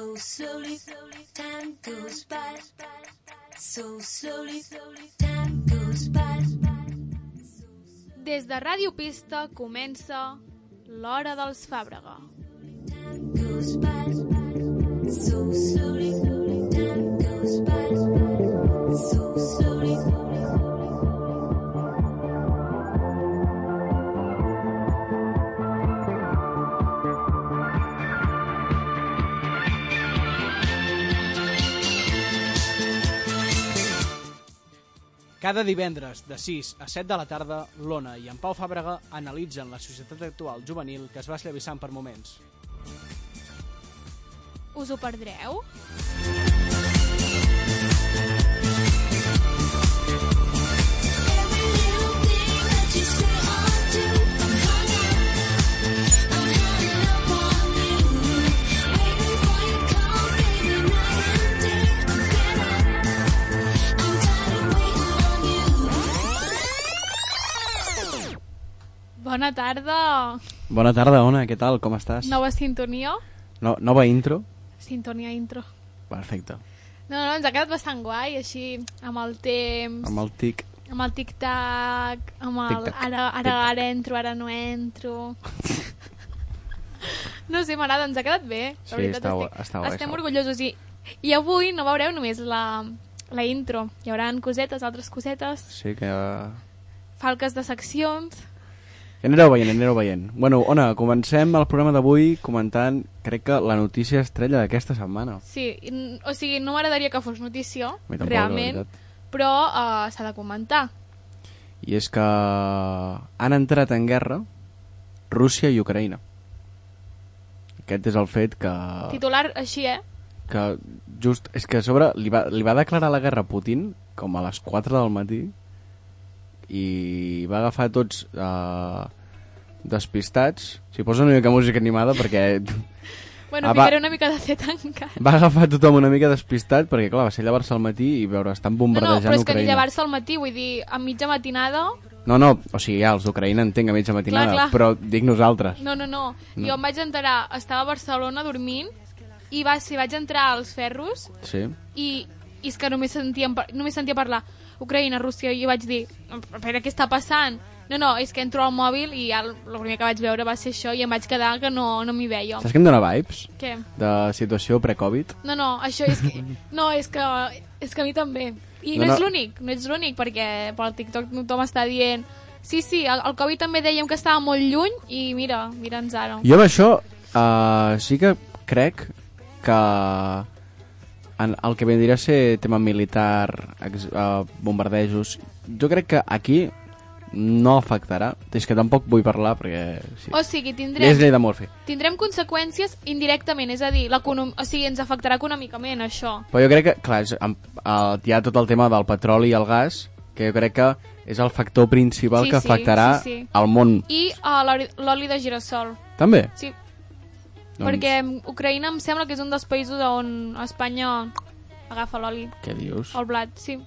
so slowly. Time goes by so slowly. Time goes by. Des de Ràdio Pista comença l'Hora dels Fàbrega. Time goes by so slowly. Cada divendres, de 6 a 7 de la tarda, l'Ona i en Pau Fàbrega analitzen la societat actual juvenil que es va esllavissant per moments. Us ho perdreu? Bona tarda! Bona tarda, Ona, què tal? Com estàs? Nova sintonia? No, nova intro? Sintonia intro. Perfecte. No, no, ens ha quedat bastant guai, així, amb el temps, Amb el tic. amb el tic-tac, amb el Tic-tac, ara, ara, ara entro, ara no entro... no sé, m'agrada, ens ha quedat bé. la Sí, veritat, està estic- està guai, Estem orgullosos i, i avui no veureu només la, la intro. Hi haurà cosetes, altres cosetes, Sí, que... falques de seccions... Ja anireu veient, anireu veient. Bueno, Ona, comencem el programa d'avui comentant, crec que la notícia estrella d'aquesta setmana. Sí, o sigui, no m'agradaria que fos notícia, tampoc, realment, però uh, s'ha de comentar. I és que han entrat en guerra Rússia i Ucraïna. Aquest és el fet que... Titular així, eh? que just, és que a sobre li va, li va declarar la guerra a Putin com a les 4 del matí i va agafar tots uh, despistats si posa una mica música animada perquè Bueno, Ah, va. ficaré una mica de fet encara. va agafar tothom una mica despistat perquè clar, va ser llevar-se al matí i veure, estan No, no, bombardejant però és que ni Ucraïna llevar-se al matí, vull dir, a mitja matinada... no, no, o sigui, ja, els d'Ucraïna entenc a mitja matinada, clar. però dic nosaltres No, no, no, No. jo em vaig enterar, estava a Barcelona dormint, i va ser, vaig entrar als ferros, sí. i, i és que només, sentíem, par- només sentia parlar Ucraïna, Rússia, i jo vaig dir, però què està passant? No, no, és que entro al mòbil i el el primer que vaig veure va ser això i em vaig quedar que no, no m'hi veia. saps què em dona vibes? Què? de situació pre-Covid No, no, això és que... No, és que, és que a mi també. I no, No, és no. l'únic, no ets l'únic, perquè pel TikTok tothom està dient sí, sí, el, el Covid també dèiem que estava molt lluny i mira, mira'ns ara. Jo amb això uh, sí que crec que en el que vendria a ser tema militar, ex, uh, bombardejos, jo crec que aquí no afectarà. És que tampoc vull parlar perquè... Sí. O sigui, És tindrem, llei de Morphy. tindrem conseqüències indirectament, és a dir, o sigui, ens afectarà econòmicament, això. Però jo crec que, clar, és, amb, uh, hi ha tot el tema del petroli i el gas, que jo crec que és el factor principal Sí, que sí, afectarà sí, sí. al món. I uh, l'oli de girassol. També? Sí, Doncs, perquè Ucraïna em sembla que és un dels països on Espanya agafa l'oli. Què dius? El blat, sí.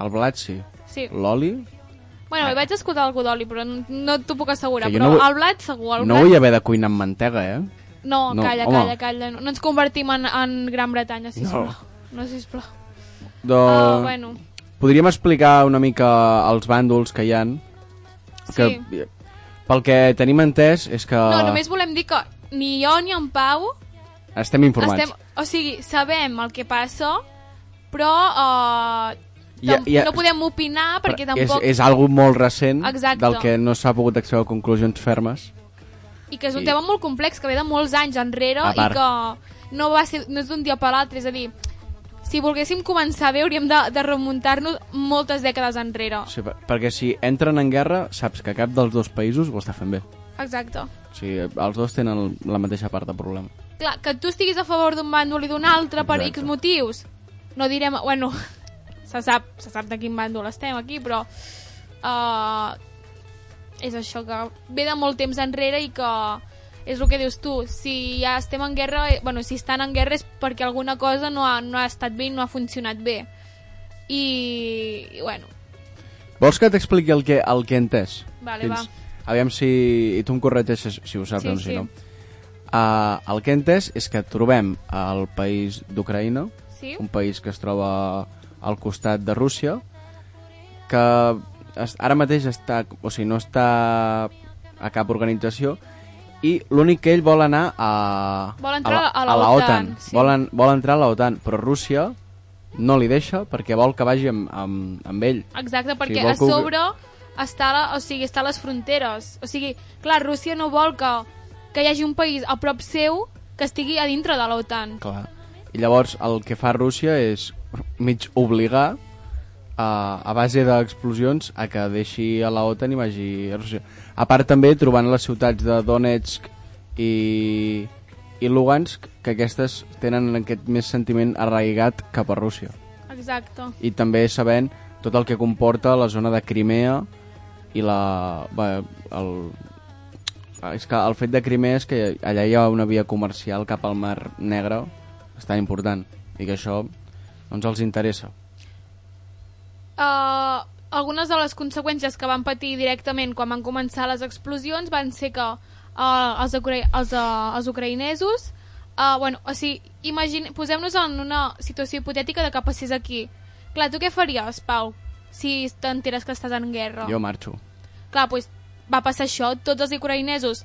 El blat, sí. Sí. L'oli? Bueno, vaig escoltar algú d'oli, però no, t'ho puc assegurar. Però no el blat segur, el No blat... vull haver de cuinar amb mantega, eh? No, No, calla, home. calla, calla. No, no ens convertim en, en Gran Bretanya, sisplau. No. No, no sisplau. Doncs... Uh, bueno, Podríem explicar una mica els bàndols que hi han. Que, sí. Pel que tenim entès és que No, només volem dir que ni jo ni en Pau estem informats. estem... O sigui, sabem el que passa, però uh, Ja- ja- no podem opinar perquè tampoc... És, és algo molt recent Exacte. del que no s'ha pogut extreure conclusions fermes. I que és un i- tema molt complex, que ve de molts anys enrere i que no, va ser, no és d'un dia per l'altre. És a dir, si volguéssim començar bé hauríem de, de remuntar-nos moltes dècades enrere. Sí, per, perquè si entren en guerra, saps que cap dels dos països ho està fent bé. Exacte. O sigui, els dos tenen la mateixa part de problema. Clar, que tu estiguis a favor d'un bàndol i d'un altre per Exacte. X motius, no direm... Bueno, se sap, se sap de quin bàndol estem aquí, però... Uh, és això, que ve de molt temps enrere i que és el que dius tu, si ja estem en guerra, eh, bueno, si estan en guerra és perquè alguna cosa no ha, no ha estat bé no ha funcionat bé. I, i bueno, Vols que t'expliqui el que, el que he entès? Vale, va. Aviam si... Tu em corregeixes si ho saps Sí, o si sí. no. Uh, el que he entès és que trobem el país d'Ucraïna, Sí? un país que es troba al costat de Rússia, que es, ara mateix està, o sigui, no està a cap organització, i l'únic que ell vol anar a, Vol entrar a la a la OTAN, sí. Vol, en, vol entrar a la OTAN, però Rússia no li deixa perquè vol que vagi amb, amb, amb ell. Exacte, perquè vol a que ho- sobre està, la, o sigui, està a les fronteres. O sigui, clar, Rússia no vol que, que hi hagi un país a prop seu que estigui a dintre de l'OTAN. Clar. I llavors el que fa Rússia és mig obligar a, a base d'explosions a que deixi a la OTAN i vagi a Rússia. A part també trobant les ciutats de Donetsk i, i Lugansk que aquestes tenen aquest més sentiment arraigat cap a Rússia. Exacte. I també sabent tot el que comporta la zona de Crimea i la... Bé, el, és que el fet de Crimea és que allà hi ha una via comercial cap al Mar Negre bastant important i que això doncs els interessa. Uh, algunes de les conseqüències que van patir directament quan van començar les explosions van ser que uh, els, ucra els, uh, els ucraïnesos uh, bueno, o sigui, imagine, posem-nos en una situació hipotètica de que passés aquí clar, tu què faries, Pau si t'enteres que estàs en guerra Jo marxo. clar, doncs va passar això tots els ucraïnesos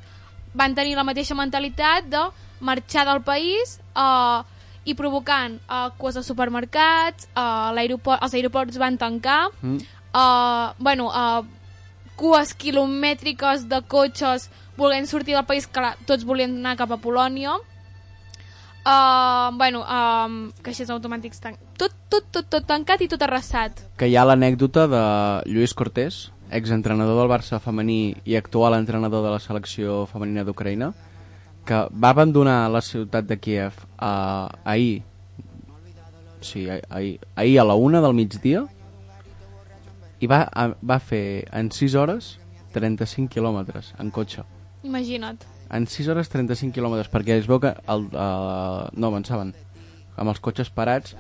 van tenir la mateixa mentalitat de marxar del país uh, i provocant uh, cues als supermercats uh, l'aeroport, els aeroports van tancar Mm? uh, bueno, uh, cues quilomètriques de cotxes volent sortir del país, clar, tots volien anar cap a Polònia. Uh, bueno, um, caixers automàtics tan... tot, tot, tot, tot tancat i tot arrasat. Que hi ha l'anècdota de Lluís Cortés, exentrenador del Barça femení i actual entrenador de la selecció femenina d'Ucraïna, que va abandonar la ciutat de Kiev uh, ahir, sí, ah- ahir, ahir a la una del migdia i va, a, va fer en 6 hores 35 quilòmetres en cotxe. Imagina't. En 6 hores 35 quilòmetres, perquè es veu que el, uh, no avançaven amb els cotxes parats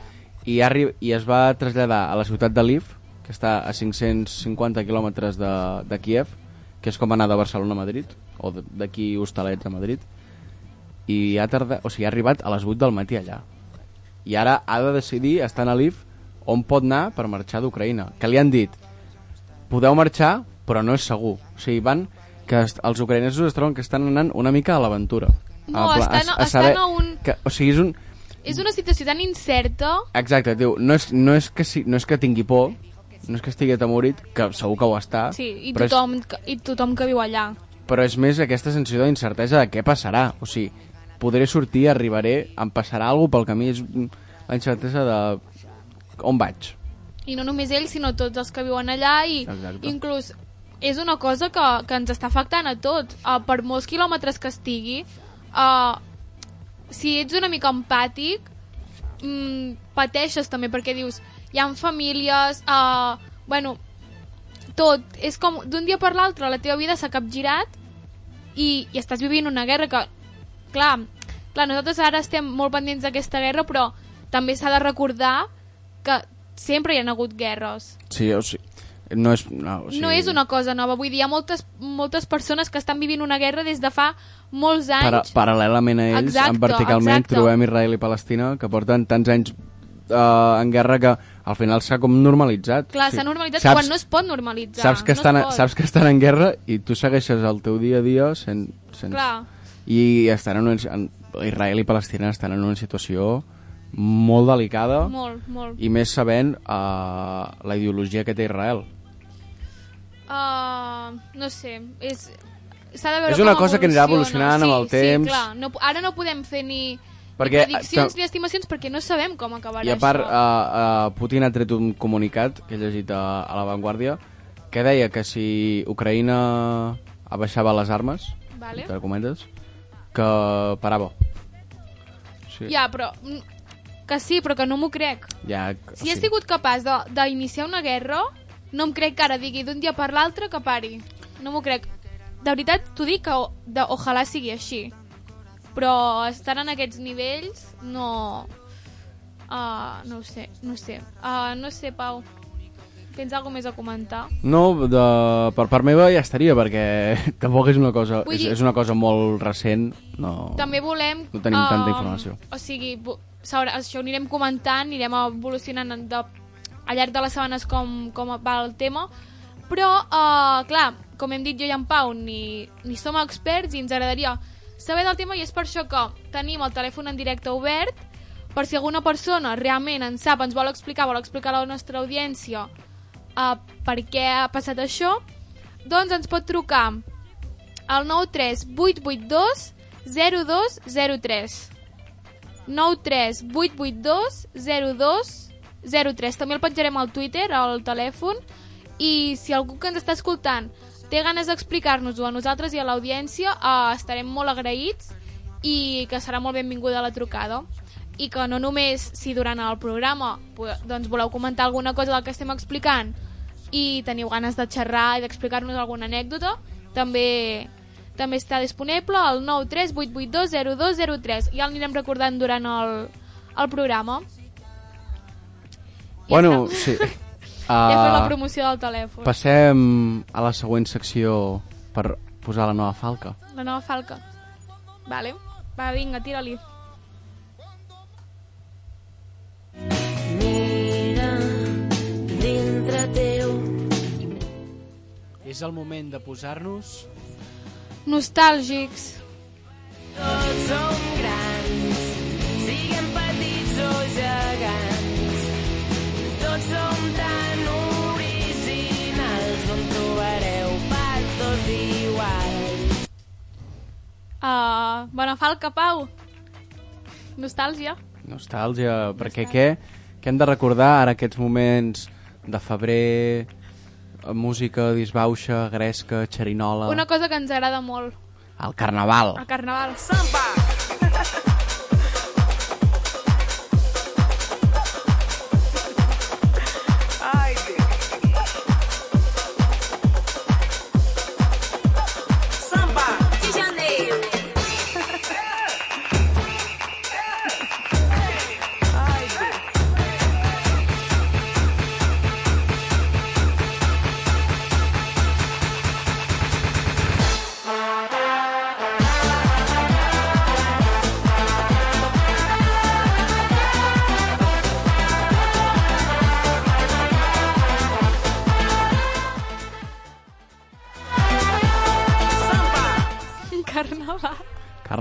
i, arri i es va traslladar a la ciutat de Lviv, que està a 550 quilòmetres de, de Kiev, que és com anar de Barcelona a Madrid, o d'aquí Hostalets a Madrid, i ha, tardat, o sigui, ha arribat a les 8 del matí allà. I ara ha de decidir, estant a Lviv, on pot anar per marxar d'Ucraïna. Que li han dit, podeu marxar, però no és segur. O sigui, van que els ucraïnesos es troben que estan anant una mica a l'aventura. No, A estan- estan a un- Que, o sigui, és un... És una situació tan incerta Exacte, diu, no és, no, és que, si, no és que tingui por, no és que estigui atemorit, que segur que ho està, sí, i, tothom, que- i tothom que viu allà. és, però és més aquesta sensació d'incertesa de què passarà. O sigui, podré sortir, arribaré, em passarà alguna pel camí, és la incertesa de on vaig. I no només ells, sinó tots els que viuen allà i Exacte. inclús és una cosa que, que ens està afectant a tots. Uh, per molts quilòmetres que estigui, uh, si ets una mica empàtic, mm, pateixes també perquè dius, hi ha famílies, uh, bueno, tot, és com d'un dia per l'altre la teva vida s'ha capgirat i, i estàs vivint una guerra que, clar, clar, nosaltres ara estem molt pendents d'aquesta guerra, però també s'ha de recordar que sempre hi ha hagut guerres. Sí, o sigui, no és... No, o sigui, No és una cosa nova, vull dir, hi ha moltes, moltes persones que estan vivint una guerra des de fa molts anys. Para, paral·lelament a ells, Exacte, en verticalment, exacte. trobem Israel i Palestina, que porten tants anys uh, en guerra que al final s'ha com normalitzat. Clar, Sí. s'ha normalitzat saps, quan no es pot normalitzar. saps que, no estan, saps que estan en guerra i tu segueixes el teu dia a dia sen, sense... Clar, I estan en una, en, Israel i Palestina estan en una situació molt delicada molt, molt. i més sabent uh, la ideologia que té Israel. Uh, no sé, és... S'ha de veure És una cosa que anirà evoluciona. evolucionant amb el sí, temps. Sí, clar. No, ara no podem fer ni, Perquè, ni prediccions eh, ni estimacions perquè no sabem com acabarà I a part, això. uh, uh, Putin ha tret un comunicat que he llegit a, a La Vanguardia que deia que si Ucraïna abaixava les armes, Vale. entre cometes, que parava. Sí. Ja, però... mm, Que sí, però que no m'ho crec. Ja, Si he sigut capaç de- d'iniciar una guerra, no em crec que ara digui d'un dia per l'altre que pari. No m'ho crec. De veritat, t'ho dic que o- de, ojalà sigui així. Però estar en aquests nivells, no... Uh, no ho sé, no ho sé. Uh, no sé, Pau. Tens alguna més a comentar? No, de, per part meva ja estaria, perquè tampoc és una cosa, Vull és, dir- és una cosa molt recent. No, També volem... no tenim tanta ehm, informació. O sigui, això ho anirem comentant, anirem evolucionant de, al llarg de les setmanes com, com va el tema, però, uh, clar, com hem dit jo i en Pau, ni, ni som experts i ens agradaria saber del tema i és per això que tenim el telèfon en directe obert per si alguna persona realment en sap, ens vol explicar, vol explicar a la nostra audiència uh, per què ha passat això, doncs ens pot trucar al 93 882 0203 93 882 0203 també el penjarem al Twitter, al telèfon i si algú que ens està escoltant té ganes d'explicar-nos-ho a nosaltres i a l'audiència eh, estarem molt agraïts i que serà molt benvinguda la trucada i que no només si durant el programa doncs voleu comentar alguna cosa del que estem explicant i teniu ganes de xerrar i d'explicar-nos alguna anècdota també també està disponible al 938820203 ja el anirem recordant durant el, el programa Ja Bueno, està. sí. ja he fet la Uh, promoció del telèfon passem a la següent secció per posar la nova falca. la nova falca vale, va vinga, tira-li Mira dintre teu. És el moment de posar-nos... nostàlgics. Tots som grans siguem petits o gegants. Tots som tan originals on trobareu pactos iguals uh, bona falca, Pau. Nostàlgia Nostàlgia, perquè què, què hem de recordar ara aquests moments de febrer, eh, música disbauxa, gresca, xerinola... una cosa que ens agrada molt. El carnaval. el carnaval. De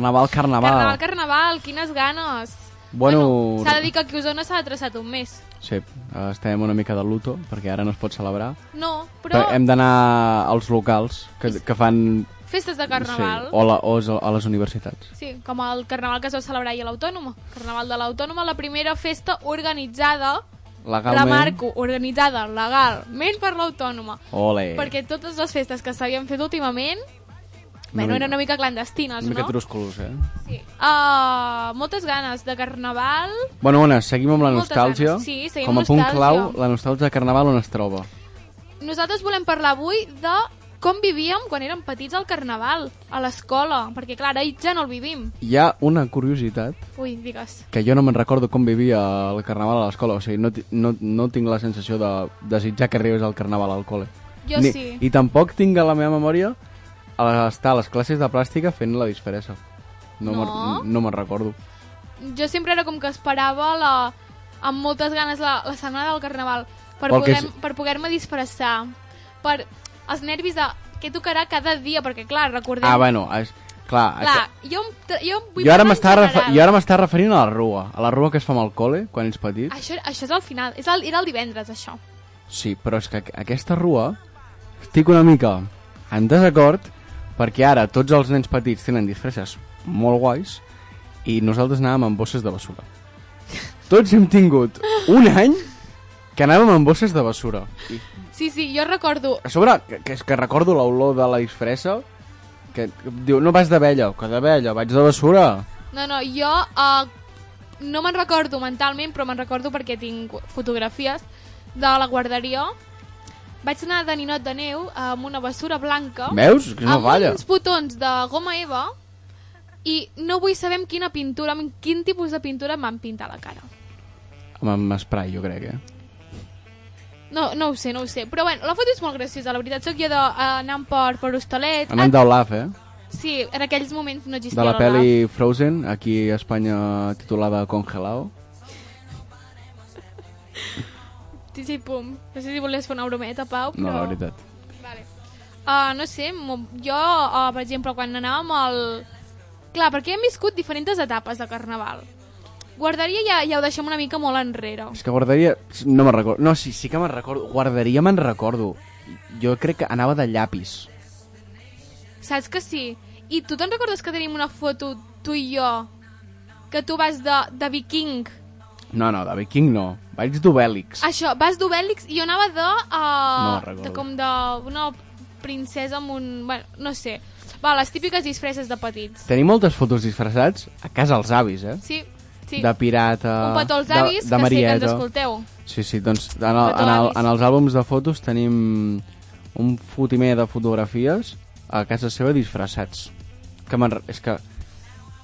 Carnaval, carnaval. carnaval, carnaval, quines ganes Bueno, s'ha de dir que aquí a Osona s'ha traçat un mes sí, estem una mica de luto, perquè ara no es pot celebrar. no, Però però hem d'anar als locals que, que fan... festes de carnaval Sí, o, la, o a les universitats. Sí, com el carnaval que es va celebrar ahir a l'Autònoma. Carnaval de l'Autònoma, la primera festa organitzada, Legalment... remarco, organitzada legalment per l'Autònoma. Ole. Perquè totes les festes que s'havien fet últimament, bueno, eren una mica clandestines, Una mica no? eh? Sí. Uh, moltes ganes de carnaval. Bueno, Ona, seguim amb la Moltes nostàlgia. ganes. Sí, seguim Com a punt clau, la nostàlgia de carnaval on es troba? Nosaltres volem parlar avui de com vivíem quan érem petits al carnaval, a l'escola, perquè clar, ara ja no el vivim. Hi ha una curiositat Ui, digues. que jo no me'n recordo com vivia el carnaval a l'escola, o sigui, no, no, no tinc la sensació de desitjar que arribés al carnaval al col·le. Jo Ni, sí. I tampoc tinc a la meva memòria a estar a les classes de plàstica fent la disfressa. No, No? me'n- no me'n recordo. jo sempre era com que esperava la, amb moltes ganes la, la setmana del carnaval per Pel que poder- és- per poder-me disfressar per els nervis de què tocarà cada dia perquè clar, recordem Ah, bueno, és, clar, clar, jo, jo vull jo ara parlar en m'estava refe general. jo ara m'estava referint a la rua, a la rua que es fa amb el col·le quan ets petit. això, això és al final, és el, era el divendres això Sí, però és que aqu- aquesta rua estic una mica en desacord perquè ara tots els nens petits tenen disfresses molt guais i nosaltres anàvem amb bosses de bessura. Tots hem tingut un any que anàvem amb bosses de bessura. I sí, sí, jo recordo a sobre, que, que que recordo l'olor de la disfressa que, que diu, no vas d'abella, que d'abella, vaig de bessura. no, no, jo uh, no me'n recordo mentalment però me'n recordo perquè tinc fotografies de la guarderia vaig anar de ninot de neu amb una bessura blanca Veus? Que no amb falla. uns botons de goma eva i no vull saber amb quina pintura, amb quin tipus de pintura em van pintar la cara. Amb, amb spray, jo crec, eh? No, no ho sé, no ho sé. Però bueno, la foto és molt graciosa, la veritat. Soc jo anant per, per hostalets. Anant d'Olaf, eh? Sí, en aquells moments no existia De la pel·li Frozen, aquí a Espanya titulada Congelado. Sí, pum. No sé si volies fer una brometa, Pau, però... No, la veritat. Vale. Uh, no sé, jo, uh, per exemple, quan anàvem al... Clar, perquè hem viscut diferents etapes de carnaval. Guardaria ja, ja ho deixem una mica molt enrere. És que guardaria... No me'n recordo. No, sí, sí que me'n recordo. Guardaria me'n recordo. Jo crec que anava de llapis. Saps que sí? I tu te'n recordes que tenim una foto, tu i jo, que tu vas de, de viking? No, no, de viking no. Vaig d'Obèlix. Això, vas d'Obèlix i jo anava de... Uh, No de com d'una princesa amb un... Bueno, no sé. Va, les típiques disfresses de petits. Tenim moltes fotos disfressats a casa als avis, eh? Sí, sí. De pirata... Un petó als de- avis, de, que sé que ens escolteu. Sí, sí, doncs en, el, en, el, en els àlbums de fotos tenim un fotimer de fotografies a casa seva disfressats. Que és que...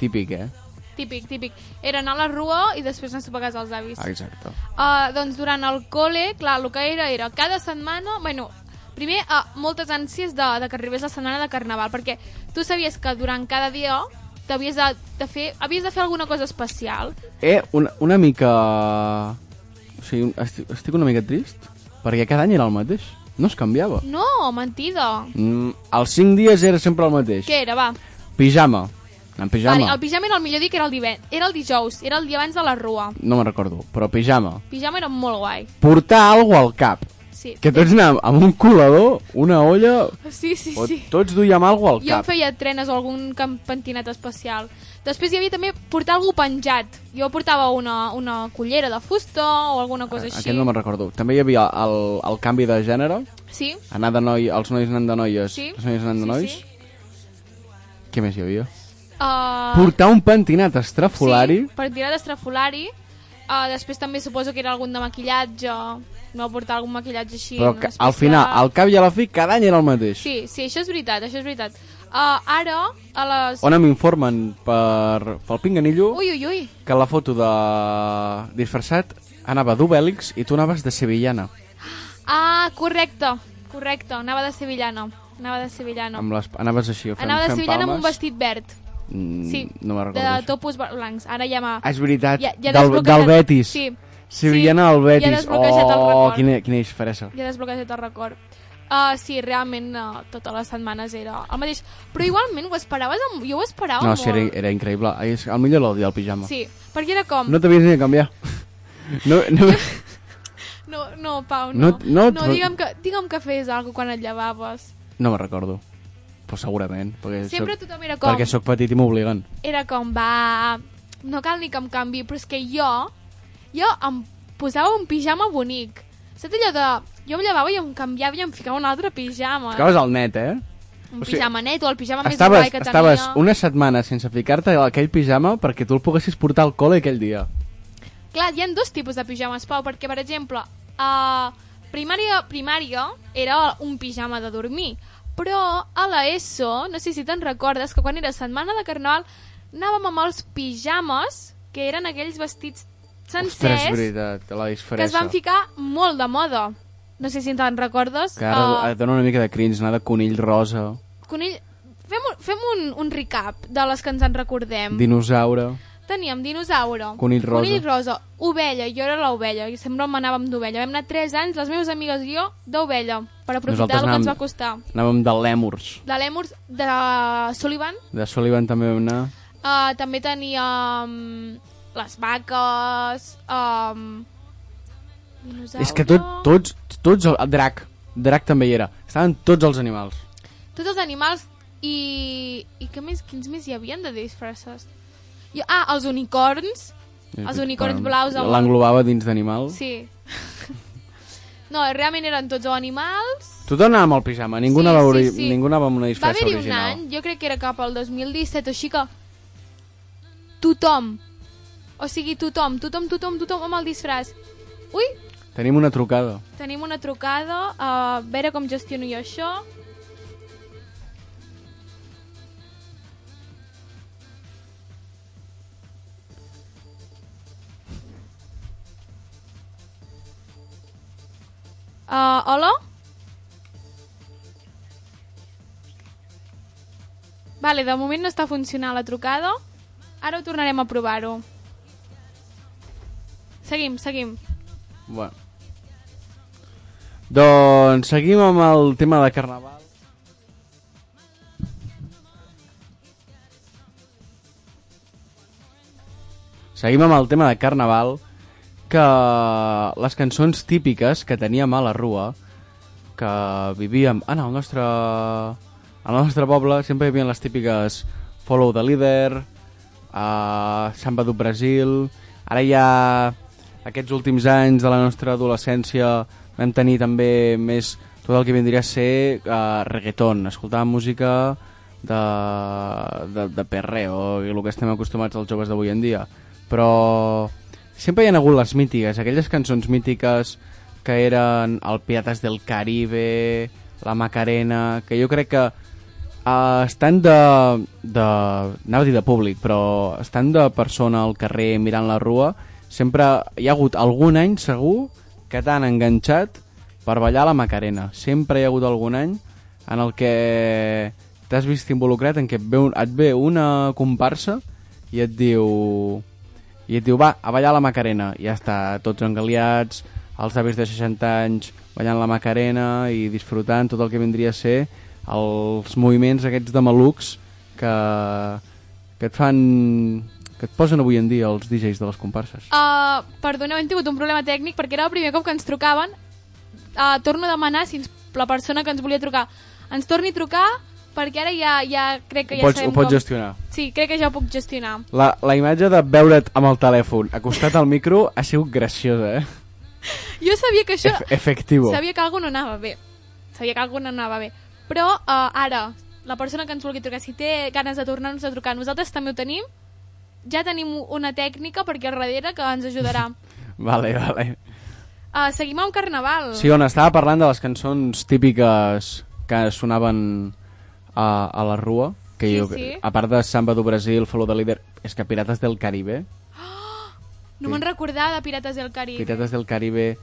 Típic, eh? Típic, típic. Era anar a la rua i després anar a sopar a casa dels avis. Exacte. Uh, doncs durant el col·le, clar, el que era era cada setmana... Bueno, primer, uh, moltes ànsies de, de que arribés la setmana de Carnaval, perquè tu sabies que durant cada dia t'havies de, de fer, havies de fer alguna cosa especial. Eh, una, una mica... O sigui, estic, estic una mica trist, perquè cada any era el mateix. No es canviava. No, mentida. Mm, els 5 dies era sempre el mateix. Què era, va? Pijama. En pijama. Vale, el pijama era el millor dia que era el divend... Era el dijous, era el dia abans de la rua. No me'n recordo, però pijama. Pijama era molt guai. Portar alguna al cap. Sí, Que tots anàvem amb un colador, una olla... sí, sí. O sí. tots duíem alguna al Jo em cap. feia trenes o algun pentinat especial. Després hi havia també portar algú penjat. Jo portava una, una cullera de fusta o alguna cosa així. Aquest no me'n recordo. També hi havia el, el canvi de gènere, Sí, anar de noi, els nois anant de noies, Sí. les noies anant de Sí, nois. sí. Què més hi havia? Uh, Portar un pentinat estrafolari. Sí, per tirar d'estrafolari. Uh, després també suposo que era algun de maquillatge. No portar algun maquillatge així. Però que, al final, al cap i a la fi, cada any era el mateix. Sí, sí, això és veritat, això és veritat. Uh, ara, a les... On m'informen per, pel Pinganillo Ui, ui, ui. que la foto de disfressat anava d'Obèlix i tu anaves de sevillana. Ah, correcte, correcte. Anava de sevillana. Anava de sevillana. Amb les, anaves així, fent, Anava de sevillana amb un palmes. vestit verd. Mm, Sí, no me'n recordo. de topos blancs. Ara ja m'ha... Ah, és veritat, ja, ja del, del Betis. Sí, Sevillana Sí, al ja Betis. el oh, record. quina, quina disfressa. ja desbloquejat el record. Uh, sí, realment uh, totes les setmanes era el mateix. Però igualment ho esperaves, amb... jo ho esperava No, molt. sí, era, era increïble. És, el millor el dia del pijama. Sí, perquè era com... No t'havies ni de canviar. No, no, No, no Pau, No- no. no- no digue'm, que, digue'm que fes alguna quan et llevaves. no me'n recordo. Però segurament. Perquè Sempre soc, tothom era com... perquè sóc petit i m'obliguen. Era com, va... No cal ni que em canvi, però és que jo... Jo em posava un pijama bonic. Saps allò de... Jo em llevava i em canviava i em ficava un altre pijama. Ficaves al net, eh? Un o sigui, pijama net o el pijama més Estaves, guai que estaves tenia. una setmana sense ficar-te aquell pijama perquè tu el poguessis portar al col·le aquell dia. Clar, hi ha dos tipus de pijames, Pau, perquè, per exemple, a primària, primària era un pijama de dormir, però a l'ESO, no sé si te'n recordes, que quan era setmana de carnaval anàvem amb els pijames, que eren aquells vestits Ostres, sencers, veritat, la que es van ficar molt de moda. No sé si te'n recordes. Que ara Ah, et dona una mica de cringe, anar de conill rosa, Conill... Fem, un, fem un, un recap de les que ens en recordem. dinosaure... Teníem dinosaure, Conill rosa. conill rosa, ovella, jo era l'ovella, i sempre m'anàvem d'ovella. Vam anar 3 anys, les meves amigues i jo, d'ovella, per aprofitar Nosaltres el que ens va costar. Anàvem de lèmurs. De l'èmurs de Sullivan, De Sullivan també vam anar. uh, també teníem les vaques, um, dinosaure... És que tot, tots, tots, el drac, drac també hi era. Estaven tots els animals. Tots els animals i... I què més, quins més hi havien de disfresses? I, ah, els unicorns. Els unicorns blaus amb- L'englobava dins d'animal. Sí. no, realment eren tots animals... Tothom anava amb el pijama, ningú, Sí, anava, sí, sí. ningú anava amb una Va disfressa haver-hi un original. any, jo crec que era cap al 2017 o així que tothom, o sigui tothom, tothom, tothom, tothom amb el disfraç. Ui, Tenim una trucada. tenim una trucada, a veure com gestiono jo això. Uh, hola? Vale, de moment no està funcionant la trucada. Ara ho tornarem a provar-ho. Seguim, seguim. Bueno. Doncs seguim amb el tema de carnaval. Seguim amb el tema de carnaval que les cançons típiques que teníem a la Rua que vivíem en el nostre al nostre poble sempre hi havia les típiques Follow the Leader uh, Samba do Brasil ara ja aquests últims anys de la nostra adolescència vam tenir també més tot el que vindria a ser uh, reggaeton, escoltàvem música de, de, de perreo i el que estem acostumats els joves d'avui en dia. Però sempre hi ha hagut les mítiques, aquelles cançons mítiques que eren el Pirates del Caribe, la Macarena, que jo crec que uh, estan de, de... anava a dir de públic, però estan de persona al carrer mirant la rua, sempre hi ha hagut algun any segur que t'han enganxat per ballar la Macarena. Sempre hi ha hagut algun any en el que t'has vist involucrat en què et ve, un, et ve una comparsa i et diu i et diu, va, a ballar la Macarena. I ja està, tots engaliats, els avis de 60 anys ballant la Macarena i disfrutant tot el que vindria a ser els moviments aquests de malucs que, que et fan que et posen avui en dia els DJs de les comparses. Uh, perdoneu, hem tingut un problema tècnic perquè era el primer cop que ens trucaven. Uh, torno a demanar si ens, la persona que ens volia trucar ens torni a trucar perquè ara ja, ja crec que ho ja pots, sabem ho pots com... gestionar. Sí, crec que ja ho puc gestionar. La, la imatge de veure't amb el telèfon acostat al micro ha sigut graciosa, eh? Jo sabia que això... Ef efectivo. Sabia que alguna no anava bé. Sabia que alguna no anava bé. Però uh, ara, la persona que ens vulgui trucar, si té ganes de tornar-nos a trucar, nosaltres també ho tenim. Ja tenim una tècnica perquè al darrere que ens ajudarà. Vale, vale. Uh, seguim amb Carnaval. Sí, on estava parlant de les cançons típiques que sonaven a, a la rua, que Sí, jo, sí. a part de Samba do Brasil, Follow the Leader, és que Pirates del Caribe, No me'n recordava de Pirates del Caribe. Pirates del Caribe,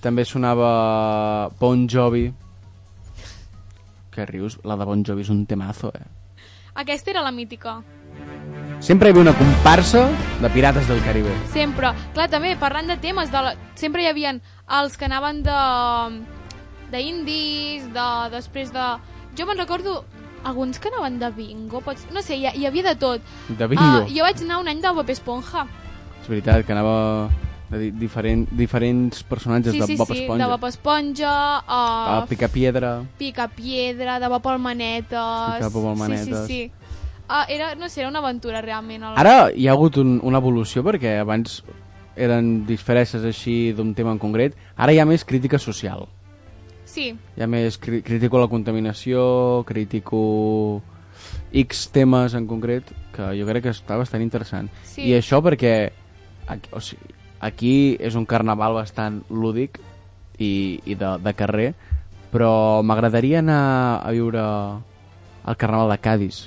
també sonava Bon Jovi. Que rius? La de Bon Jovi és un temazo, eh? Aquesta era la mítica. Sempre hi havia una comparsa de Pirates del Caribe. Sempre. Clar, també, parlant de temes, de la... sempre hi havien els que anaven de d'indis, de... després de... Jo me'n recordo alguns que anaven de bingo, pots... no sé, hi, hi havia de tot. De bingo. Uh, jo vaig anar un any del Bob Esponja. És veritat que anava de di diferent, diferents personatges Sí, de sí, Bob sí, Esponja. de Bob Esponja, Ah, uh, Pica Piedra. Pica Piedra, de Bob Almanetes... Sí, de Bob Almanetes. Sí, sí, sí. Uh, era, no sé, era una aventura realment. El... Ara hi ha hagut un, una evolució perquè abans eren disfresses així d'un tema en concret. Ara hi ha més crítica social. Sí, Hi ha més... Cri critico la contaminació, critico X temes en concret, que jo crec que està bastant interessant. Sí. I això perquè aquí, o sigui, aquí és un carnaval bastant lúdic i, i de, de carrer, però m'agradaria anar a viure al carnaval de Cádiz.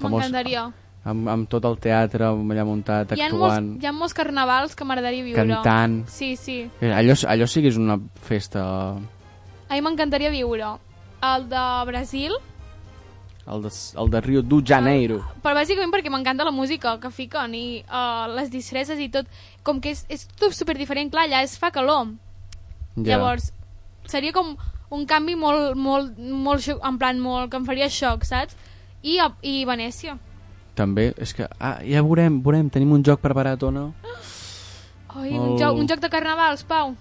M'encantaria. amb, amb tot el teatre allà muntat, Hi ha, molts, actuant, hi ha molts carnavals que m'agradaria viure. cantant. Sí, sí. Allò, allò sí que és una festa... A mi m'encantaria viure. El de Brasil, El de, el de Rio de Janeiro. però bàsicament perquè m'encanta la música que fiquen i uh, les disfresses i tot. Com que és, és tot super diferent, clar, allà es fa calor. Ja. Llavors, seria com un canvi molt, molt, molt, en plan, molt, que em faria xoc, saps? I, i Venècia. També, és que ah, ja veurem, veurem, tenim un joc preparat o no? Ai, Oh. un, joc, un joc de carnavals, Pau.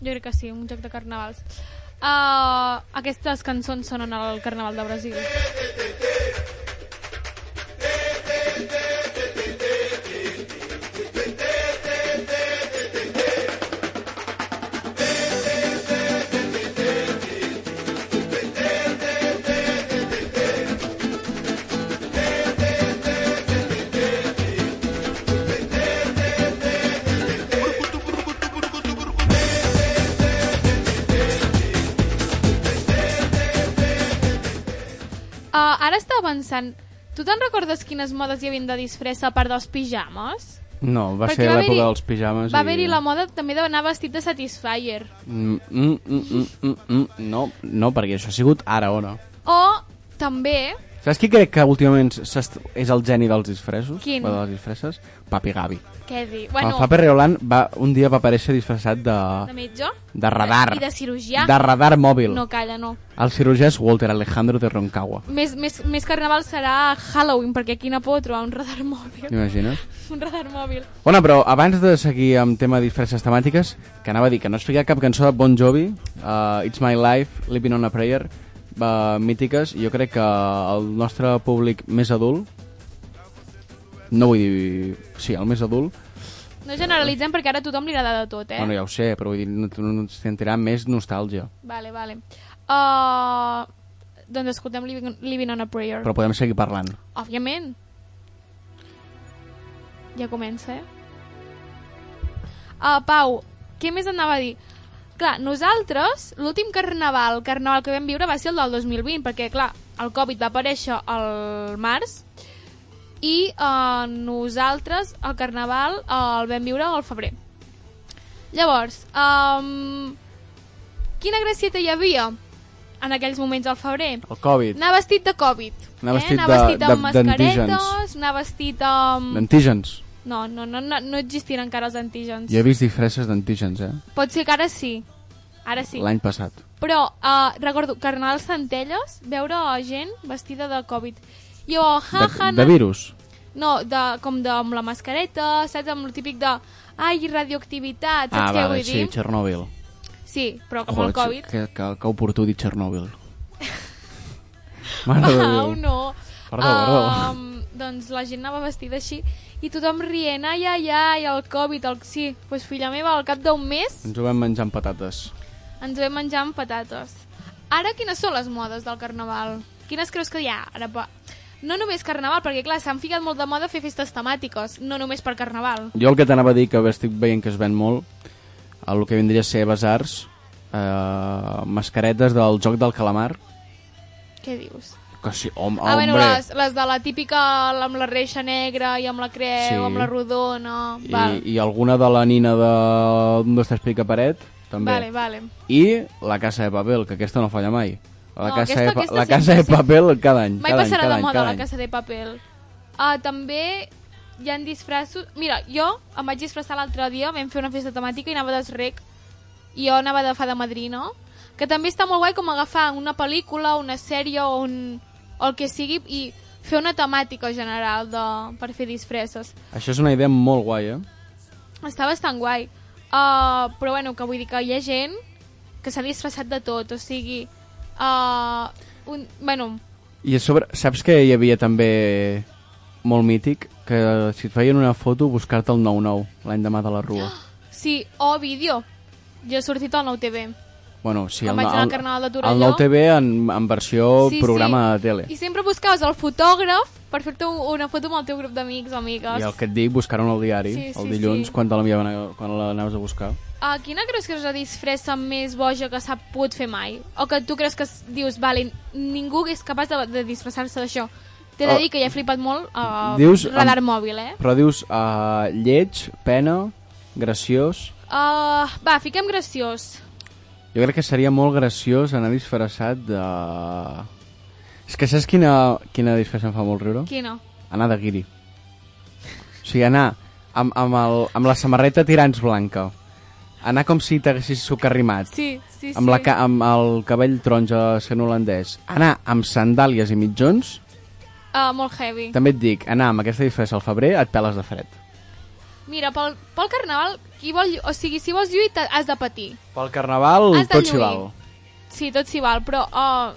Jo crec que sí, un joc de carnavals. Uh, aquestes cançons sonen al Carnaval de Brasil. Ara estava pensant, tu te'n recordes quines modes hi havia de disfressa a part dels pijames? No, va Perquè ser l'època dels pijames. Va i... haver-hi la moda també d'anar vestit de Satisfyer. Mm, mm, mm, mm, mm, mm, no, no, perquè això ha sigut ara o no. O també, Saps qui crec que últimament és el geni dels disfressos? Quin? O de les disfresses? Papi Gavi. què dir? Bueno, el Papi Riolant va, un dia va aparèixer disfressat de, de metge? de radar. I de cirurgià? De radar mòbil. No, calla, no. El cirurgià és Walter Alejandro de Roncagua. Més, més, més carnaval serà Halloween, perquè aquí no puc trobar un radar mòbil. Imagines? Un radar mòbil. Bueno, però abans de seguir amb tema de disfresses temàtiques, que anava a dir que no has ficat cap cançó de Bon Jovi, uh, It's My Life, Living on a Prayer, uh, mítiques, jo crec que el nostre públic més adult, no vull dir... Sí, el més adult, No generalitzem perquè ara a tothom li agrada de tot, eh? bueno, ja ho sé, però vull dir, no, no, no sentirà més nostàlgia. Vale, vale. Uh, doncs escoltem Living, Living on a Prayer. Però podem seguir parlant. Òbviament. Ja comença, eh? Uh, Pau, què més anava a dir? Clar, nosaltres, l'últim carnaval, carnaval que vam viure va ser el del 2020, perquè, clar, el Covid va aparèixer al març i uh, nosaltres el carnaval uh, el vam viure al febrer. Llavors, um, quina gracieta hi havia en aquells moments al febrer? El Covid, Anar vestit de Covid. Anar vestit eh? Anar de- vestit amb de- mascaretes, anar vestit amb... d'antígens. No, no, no, no, no existien encara els antígens. Jo he vist disfresses d'antígens, eh? Pot ser que ara sí. Ara sí. L'any passat. Però uh, recordo Carnaval Centelles veure gent vestida de Covid. Jo, ha, De, ha, de virus. No, de, com de, amb la mascareta, saps? Amb el típic de... Ai, radioactivitat, saps ah, què vale, vull sí, dir? Txernòbil. Sí, però com el Covid. Que, que, que oportú dir Txernòbil. Mare de Au, Déu. no. Perdó, perdó. Um, doncs la gent anava vestida així i tothom rient, ai, ai, ai, el Covid, el... sí, doncs pues, filla meva, al cap d'un mes Ens ho vam menjar amb patates. ens ho vam menjar amb patates. Ara, quines són les modes del carnaval? Quines creus que hi ha? Ara, pa... No només carnaval, perquè clar, s'han ficat molt de moda fer festes temàtiques, no només per carnaval. Jo el que t'anava a dir, que estic veient que es ven molt, el que vindria a ser Besars, eh, mascaretes del joc del calamar, Què dius? Que sí, home, ah, bueno, les, les de la típica amb la reixa negra i amb la creu, Sí. amb la rodona... Val. I, I alguna de la nina de un, dos, tres, pica paret, també. Vale, vale. I la Casa de Papel, que aquesta no falla mai. La No, Casa, aquesta- de, aquesta la casa de. Papel cada any. Mai cada passarà any, de moda la casa de paper. Uh, també hi han disfressos... Mira, jo em vaig disfressar l'altre dia, vam fer una festa temàtica i anava d'esrec. I jo anava de fada madrina. Que també està molt guai com agafar una pel·lícula, una sèrie o, un, o el que sigui i fer una temàtica general de, per fer disfresses. Això és una idea molt guai, eh? Està bastant guai. Uh, però bueno, que vull dir que hi ha gent que s'ha disfressat de tot, o sigui... Uh, un, bueno, I a sobre, saps que hi havia també molt mític? Que si et feien una foto, buscar-te el 9-9, l'any demà de la Rua. sí, o vídeo. Jo he sortit al 9TV. Bueno, sí, Quan el, vaig anar al el, Carnaval de el Torelló. 9TV en, en versió programa de tele. I sempre buscaves el fotògraf per fer-te un- una foto amb el teu grup d'amics o amigues. I el que et dic, buscar-ho al diari, Sí, sí, el dilluns, sí. quan te a- l'anaves a buscar. Uh, quina creus que és la disfressa més boja que s'ha pogut fer mai? O que tu creus que dius, vale, ningú és capaç de, de disfressar-se d'això? T'he de Oh. dir que ja he flipat molt uh, Dius radar amb- mòbil, eh? Però dius uh, lleig, pena, graciós... Uh, va, fiquem graciós. Jo crec que seria molt graciós anar disfressat de... És que saps quina, quina disfressa em fa molt riure? Quina? Anar de guiri. O sigui, anar amb, amb, el, amb la samarreta tirants blanca. Anar com si t'haguessis socarrimat. Sí, sí, sí. Amb, la, amb el cabell taronja sent holandès. Anar amb sandàlies i mitjons. Uh, molt heavy. També et dic, anar amb aquesta disfressa al febrer et peles de fred. Mira, pel, pel carnaval, qui vol, o sigui, si vols lluir, t'ha- has de patir. Pel carnaval tot s'hi val. Sí, tot s'hi val, però uh,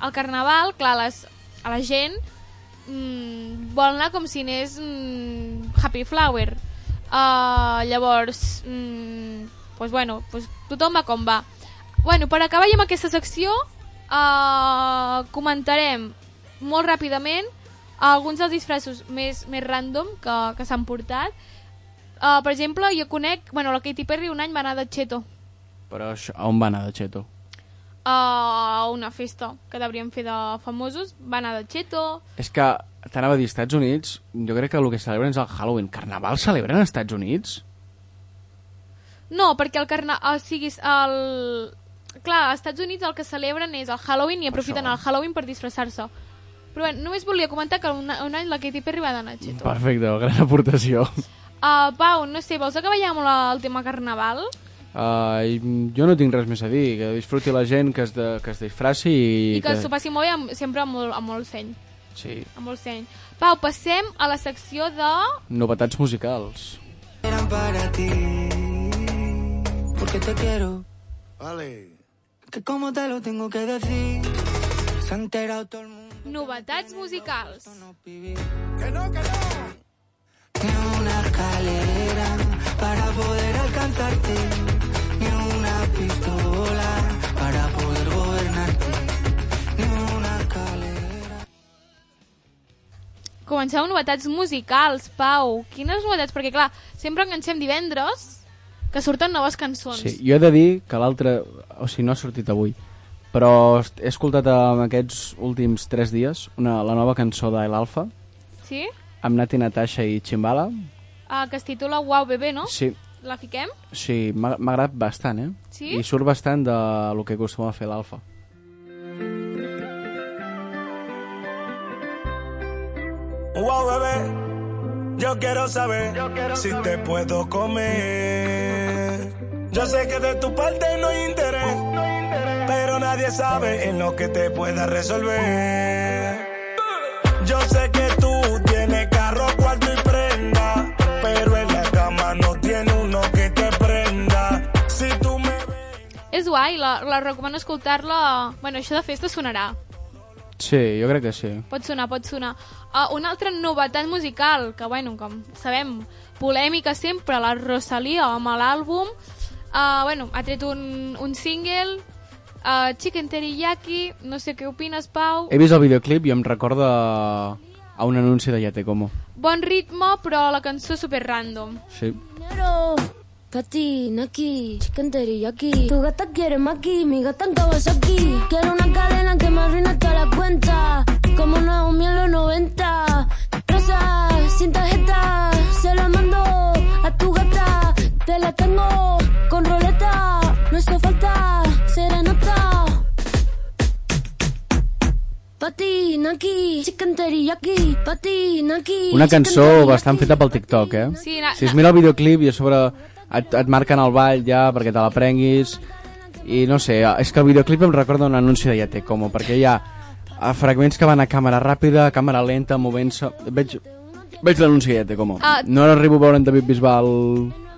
al carnaval, clar, les, a la gent mm, vol anar com si anés mm, Happy Flower. Uh, llavors, mm, pues bueno, pues tothom va com va. Bueno, per acabar amb aquesta secció, uh, comentarem molt ràpidament alguns dels disfressos més, més random que, que s'han portat. Uh, per exemple, jo conec... Bueno, la Katy Perry un any va anar de Cheto Però això, on va anar de Cheto? a una festa que devríem fer de famosos. Va anar de Cheto. És que t'anava a dir, Estats Units, jo crec que el que celebren és el Halloween. Carnaval celebren als Estats Units? No, perquè el carnaval... O sigui, el... Clar, als Estats Units el que celebren és el Halloween i aprofiten Això. el Halloween per disfressar-se. Però bé, només volia comentar que un, un any la Katy Perry va d'anar a Cheto. Perfecte, gran aportació. Uh, Pau, no sé, vols acabar ja amb la, el tema carnaval? Uh, jo no tinc res més a dir, que disfruti la gent, que es, de, que es disfraci i, I, que s'ho passi molt bé, amb, sempre amb molt, amb molt seny. Sí, Amb molt seny. Pau, passem a la secció de... novetats musicals. eran para ti. Porque te quiero. Vale. Que como te lo tengo que decir. Se ha enterado todo el mundo. Novetats musicals. Que no, que no. Ni una escalera para poder alcanzarte. Ni una pistola para poder gobernarte. Ni una escalera. Comencem novetats musicals, Pau. Quines novetats? Perquè, clar, sempre enganxem divendres que surten noves cançons. Sí, jo he de dir que l'altre... O sigui, no ha sortit avui, però he escoltat en aquests últims 3 dies una, la nova cançó d'El Alfa, Sí? Amb Nati Natasha i Chimbala. Ah, que es titula Wow Bebé, no? Sí, La fiquem? sí m'ha agradat bastant, eh? Sí? I surt bastant de lo que acostuma a fer l'Alfa. Wow, bebé, yo quiero saber si te puedo comer. Yo sé que de tu parte no hay interés, pero nadie sabe en lo que te pueda resolver. Yo sé que guai, la, la recomano escoltar-la... Bueno, això de festa sonarà. Sí, jo crec que sí. Pot sonar, pot sonar. Uh, una altra novetat musical, que, bueno, com sabem, polèmica sempre, la Rosalia amb l'àlbum. Uh, bueno, ha tret un, un single, uh, Chicken Teriyaki, no sé què opines, Pau. He vist el videoclip i em recorda a un anunci de Yate Como. Bon ritme, però la cançó super random. Sí. Dinero, patina aquí, chicken teriyaki. Tu gata quiere maki, mi gata en Kawasaki. Quiero una cadena que me arruine toda la cuenta, como Naomi en los 90. Rosa, sin tarjeta, se la mando a tu gata. Te la tengo con roleta, no hizo falta serenata. Patina aquí, chicken teriyaki. Patina aquí. Una cançó bastant feta pel TikTok, eh? Sí, na- Si es mira el videoclip i a sobre et, et marquen el ball ja perquè te la prenguis i no sé, és que el videoclip em recorda un anunci de Yate Como perquè hi ha eh, fragments que van a càmera ràpida, a càmera lenta, movent-se... Veig, veig l'anunci de Yate Como. Ah. No arribo a veure en David Bisbal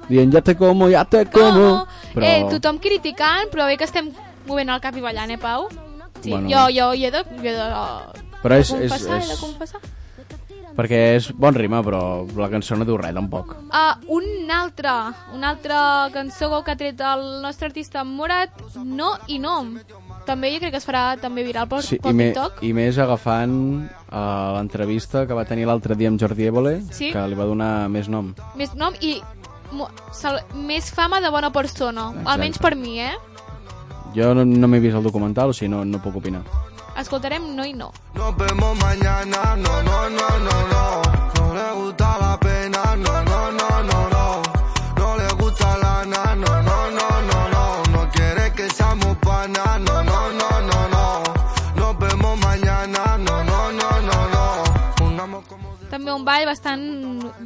dient Yate Como, Yate Como... Però... Eh, tothom criticant, però bé que estem movent el cap i ballant, eh, Pau? Sí, Bueno. jo, jo, jo he de, jo he de, Però és, de és, confessar, he de és, confessar. Perquè és bon rima, però la cançó no diu res, tampoc. Uh, un altre, una altra cançó que ha tret el nostre artista Morat, No i No. També jo crec que es farà també viral pel, Sí, i, pel me, TikTok. I més agafant uh, l'entrevista que va tenir l'altre dia amb Jordi Évole, Sí. que li va donar més nom. Més nom i més fama de bona persona. Exacte. Almenys per mi, eh? Jo no, no m'he vist el documental, o sigui, no, no puc opinar. Escoltarem No i No. Nos vemos mañana, no, no, no, no, no. No le gusta la pena, no, no, no, no, no. No le gusta la na, no, no, no, no, no. No quiere que seamos panas, no, no, no, no, no. Nos vemos mañana, no, no, no, no, no. Como. També un ball bastant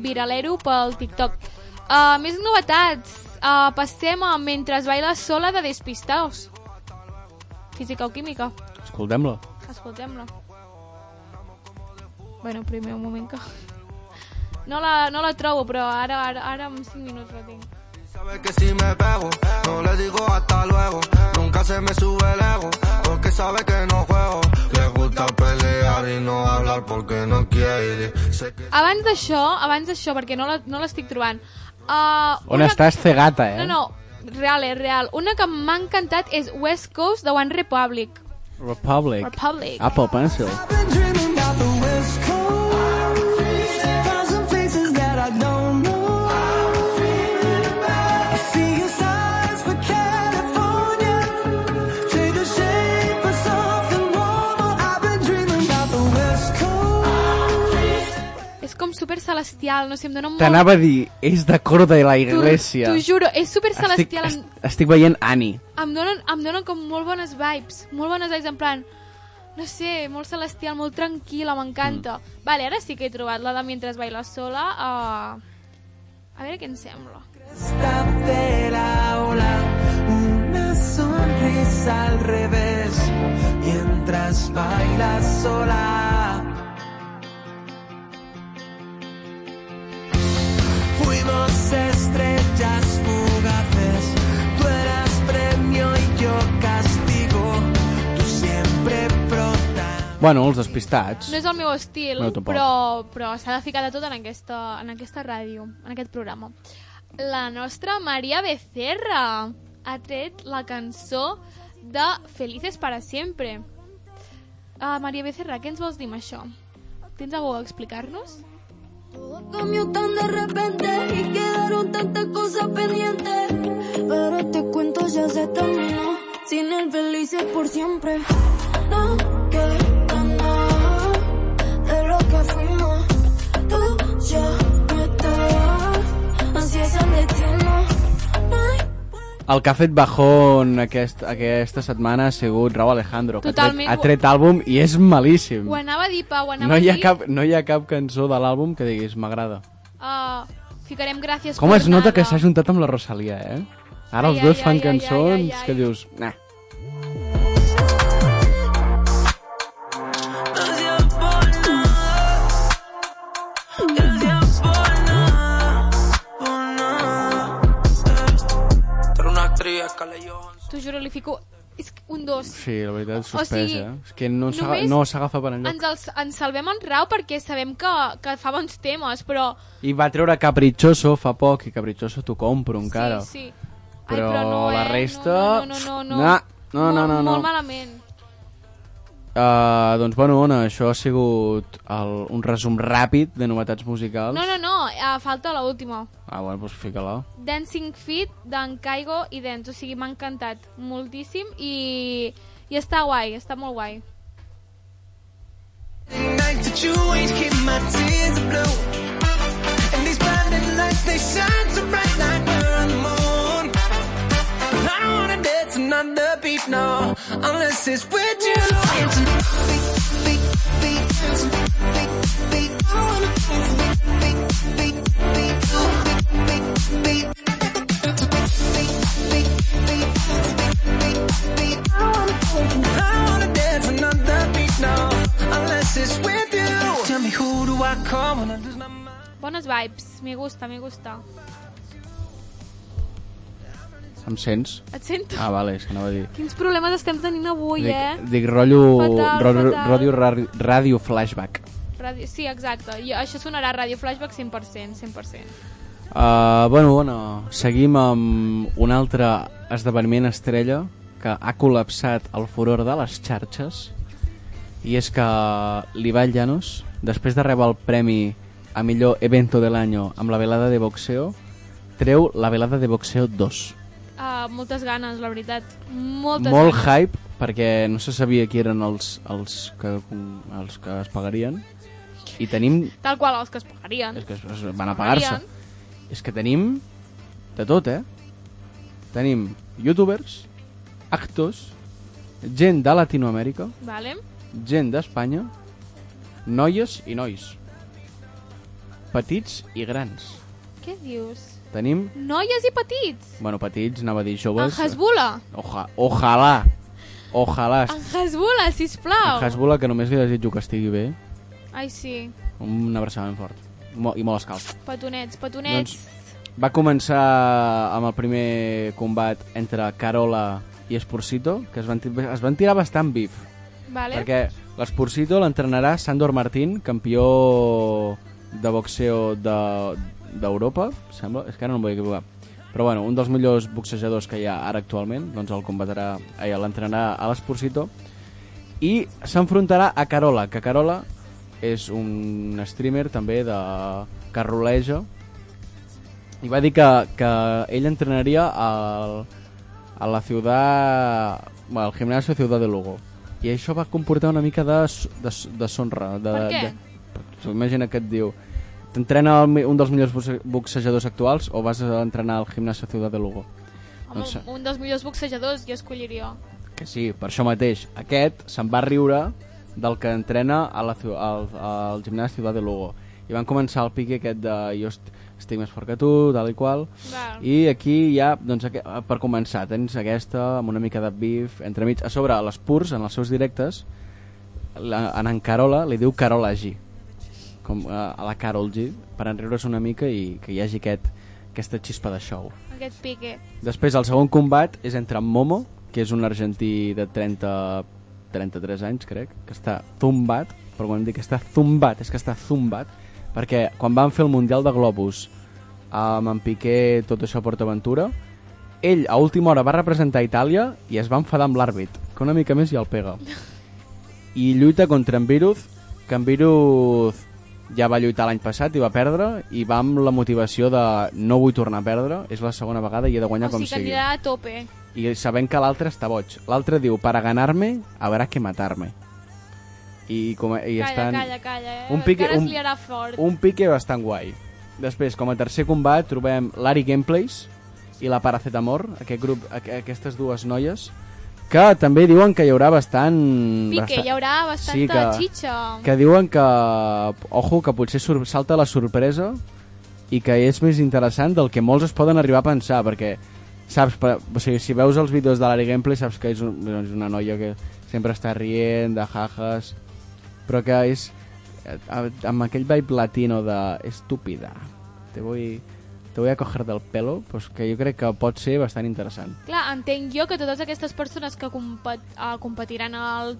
viralero pel TikTok. Uh, més novetats. Uh, passem a Mentre es baila sola de Despistaos. Física o química. Escoltem-la. Escoltem-la. Bueno, primer un moment que... No la, no la trobo, però ara, ara, ara en 5 minuts la tinc. Sabe que si me pego, no le digo hasta luego. Nunca se me sube el ego, porque sabe que no juego. Le gusta pelear y no hablar porque no quiere. Que Abans d'això, abans d'això, perquè no la- no l'estic trobant... Uh, On estàs, cegata, eh? No, no, real, és real. Una que m'ha encantat és West Coast de One Republic. Republic. Republic. Apple Pencil. Celestial, no sé, em dona molt... T'anava a dir, és de cor de la iglesia. T'ho juro, és super Estic, celestial. est, Em, estic veient Annie. em, donen, em donen com molt bones vibes. Molt bones vibes, en plan... No sé, molt celestial, molt tranquil·la, m'encanta. Mm. Vale, ara sí que he trobat la de Mientras bailas sola. Uh... A veure què em sembla. De la ola, una sonrisa al revés, mientras bailas sola. Bueno, els despistats. No és el meu estil, No, tampoc. però, però s'ha de ficar de tot en aquesta, en aquesta ràdio, en aquest programa. La nostra Maria Becerra ha tret la cançó de Felices para siempre. Uh, Maria Becerra, què ens vols dir amb això? Tens algú a explicar-nos? Todo cambió tan de repente y quedaron tantas cosas pendientes. Pero este cuento ya se terminó. Sin el felices por siempre. El que ha fet bajón aquest, aquesta setmana ha sigut Raúl Alejandro, que ha tret, Totalment. ha tret àlbum i és malíssim. Ho anava a dir, Pau, ho anava No hi, a ha dir. cap, no hi ha cap cançó de l'àlbum que diguis m'agrada. Uh, ficarem gràcies Com per es nota nada. que s'ha juntat amb la Rosalia, eh? Ara Ai, els dos ai, fan ai, ai, cançons ai, ai, ai. que dius... Nah. Li fico... És un dos. Sí, la veritat, O suspès, sigui, eh? És que no s'aga- només no s'agafa per enlloc. Ens, els, ens salvem en rau perquè sabem que, que fa bons temes, però... I va treure Caprichoso fa poc, i Caprichoso t'ho compro encara. Sí, sí. Però Ai, però no, la eh? resta- No, no, no, no. no. No, no, no, molt, no, no. Molt malament. Uh, doncs, bueno, Ona, això ha sigut el, un resum ràpid de novetats musicals. No, no, no, uh, falta la última. Ah, bueno, doncs fica-la. Dancing Feet d'en Caigo i Dance. O sigui, m'ha encantat moltíssim i, i està guai, està molt guai. night that you ain't keep my tears blue. And these blinding lights, they shine so bright like we're on the moon. I don't wanna dance another beat, no, unless it's with Buenos vibes, me gusta, me gusta. Em sents? Et sento? Ah, vale, és que anava a dir... Quins problemes estem tenint avui, Dic, eh? dic rotllo, Fatal, rotllo, fatal. rotllo ràdio, ràdio flashback. Radio... Sí, exacte. I això sonarà Radio Flashback 100%, 100%. Uh, bueno, bueno, seguim amb un altre esdeveniment estrella que ha col·lapsat el furor de les xarxes i és que l'Ibai Llanos, després de rebre el premi a millor evento de l'any amb la velada de boxeo, treu la velada de boxeo 2. Uh, moltes ganes, la veritat. Moltes Molt ganes. hype perquè no se sabia qui eren els, els, que, els que es pagarien i tenim Tal qual, els que es pagarien. és que es, es van a pagar-se és que tenim de tot, eh? Tenim youtubers, actors, gent de Latinoamèrica, Vale. gent d'Espanya, noies i nois, petits i grans. Què dius? Tenim, Noies i petits. bueno, petits, anava a dir En joves... Hasbula. Oja, ojalà, ojalà. En Hasbula, sisplau. En Hasbula, que només li desitjo que estigui bé, Ai, sí. un abraçament fort i molt escalf. Petonets, petonets. Doncs va començar amb el primer combat entre Carola i Esporcito, que es van, es van tirar bastant bif, vale. perquè l'Esporcito l'entrenarà Sandor Martín, campió de boxeo de- d'Europa, sembla, és que ara no em vull equivocar. Però bueno, un dels millors boxejadors que hi ha ara actualment, doncs el combatrà, ai, l'entrenarà a l'Esporcito, i s'enfrontarà a Carola, que Carola és un streamer també de que roleja i va dir que, que ell entrenaria al, a la ciutat bueno, al gimnasio Ciudad de Lugo. I això va comportar una mica de, de, de sonra de, Per què? De, imagina que et diu t'entrena un dels millors boxe- boxejadors actuals o vas a entrenar al gimnasio Ciudad de Lugo? Home, Doncs- un dels millors boxejadors jo escolliria. Que sí, per això mateix. Aquest se'n va riure del que entrena a la, al, al gimnàs Ciudad de Lugo. I van començar el pique aquest de jo est estic més fort que tu, tal i qual. Val. I aquí ja, doncs, aqu- per començar, tens aquesta amb una mica de bif entremig. A sobre, a les Purs, en els seus directes, la, en en Carola li diu Carola G. Com eh, a la Carol G, per enriure's una mica i que hi hagi aquest, aquesta xispa de show. Aquest pique. Després, el segon combat és entre Momo, que és un argentí de 30, 33 anys, crec, que està zumbat, però quan dic que està zumbat, és que està zumbat, perquè quan van fer el Mundial de Globus amb en Piqué, tot això a PortAventura, ell a última hora va representar Itàlia i es va enfadar amb l'àrbit, que una mica més i el pega. I lluita contra en Viruz, que en Viruz ja va lluitar l'any passat i va perdre, i va amb la motivació de no vull tornar a perdre, és la segona vegada i he de guanyar o com sigui que sigui. anirà a tope. I sabent que l'altre està boig. L'altre diu, para ganarme, habrá que matarme. I, com, i Calla, estan... calla, calla, eh? Un pique- Encara un- es liarà fort. Un pique bastant guai. Després, com a tercer combat, trobem l'Ari Gameplays i la Paracetamor, aquest grup, aqu aquestes dues noies, que també diuen que hi haurà bastant... Pique, bastant- hi haurà bastanta Sí, que- xitxa. que diuen que, ojo, que potser sur salta la sorpresa i que és més interessant del que molts es poden arribar a pensar, perquè saps, per, o sigui, si veus els vídeos de l'Ari Gameplay saps que és, un, és una noia que sempre està rient, de jajas, però que és eh, amb aquell vibe latino de estúpida, te voy, te voy a coger del pelo, pues que jo crec que pot ser bastant interessant. Clar, entenc jo que totes aquestes persones que compet, uh, competiran al,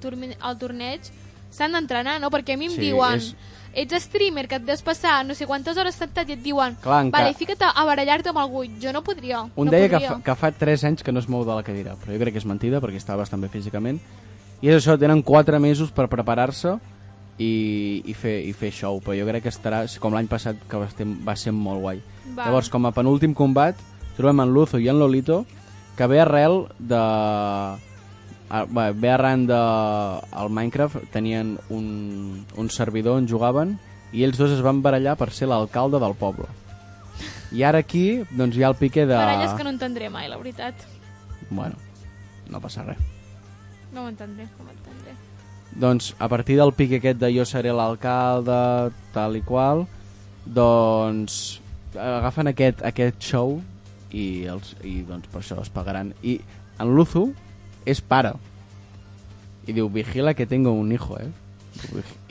al torneig s'han d'entrenar, no? Perquè a mi em Sí, diuen, és- ets streamer, que et des passar no sé quantes hores sentat i et diuen, Clar, vale, ca- fica't a barallar-te amb algú. Jo no podria. Un no deia que podria. fa, que fa 3 anys que no es mou de la cadira, però jo crec que és mentida perquè està bastant bé físicament. I és això, tenen 4 mesos per preparar-se i, i, fer, i fer show, però jo crec que estarà com l'any passat que va ser, va ser molt guai. Val. Llavors, com a penúltim combat, trobem en Luzo i en Lolito, que ve arrel de... Ah, bé, ve arran de... al Minecraft tenien un, un servidor on jugaven i ells dos es van barallar per ser l'alcalde del poble. I ara aquí, doncs hi ha el pique de... Baralles que no entendré mai, la veritat. Bueno, no passa res. No ho entendré, no ho entendré. Doncs a partir del pic aquest de jo seré l'alcalde, tal i qual, doncs agafen aquest, aquest show i, els, i doncs per això es pagaran. I en Luzu és pare. I diu, vigila que tengo un hijo, eh?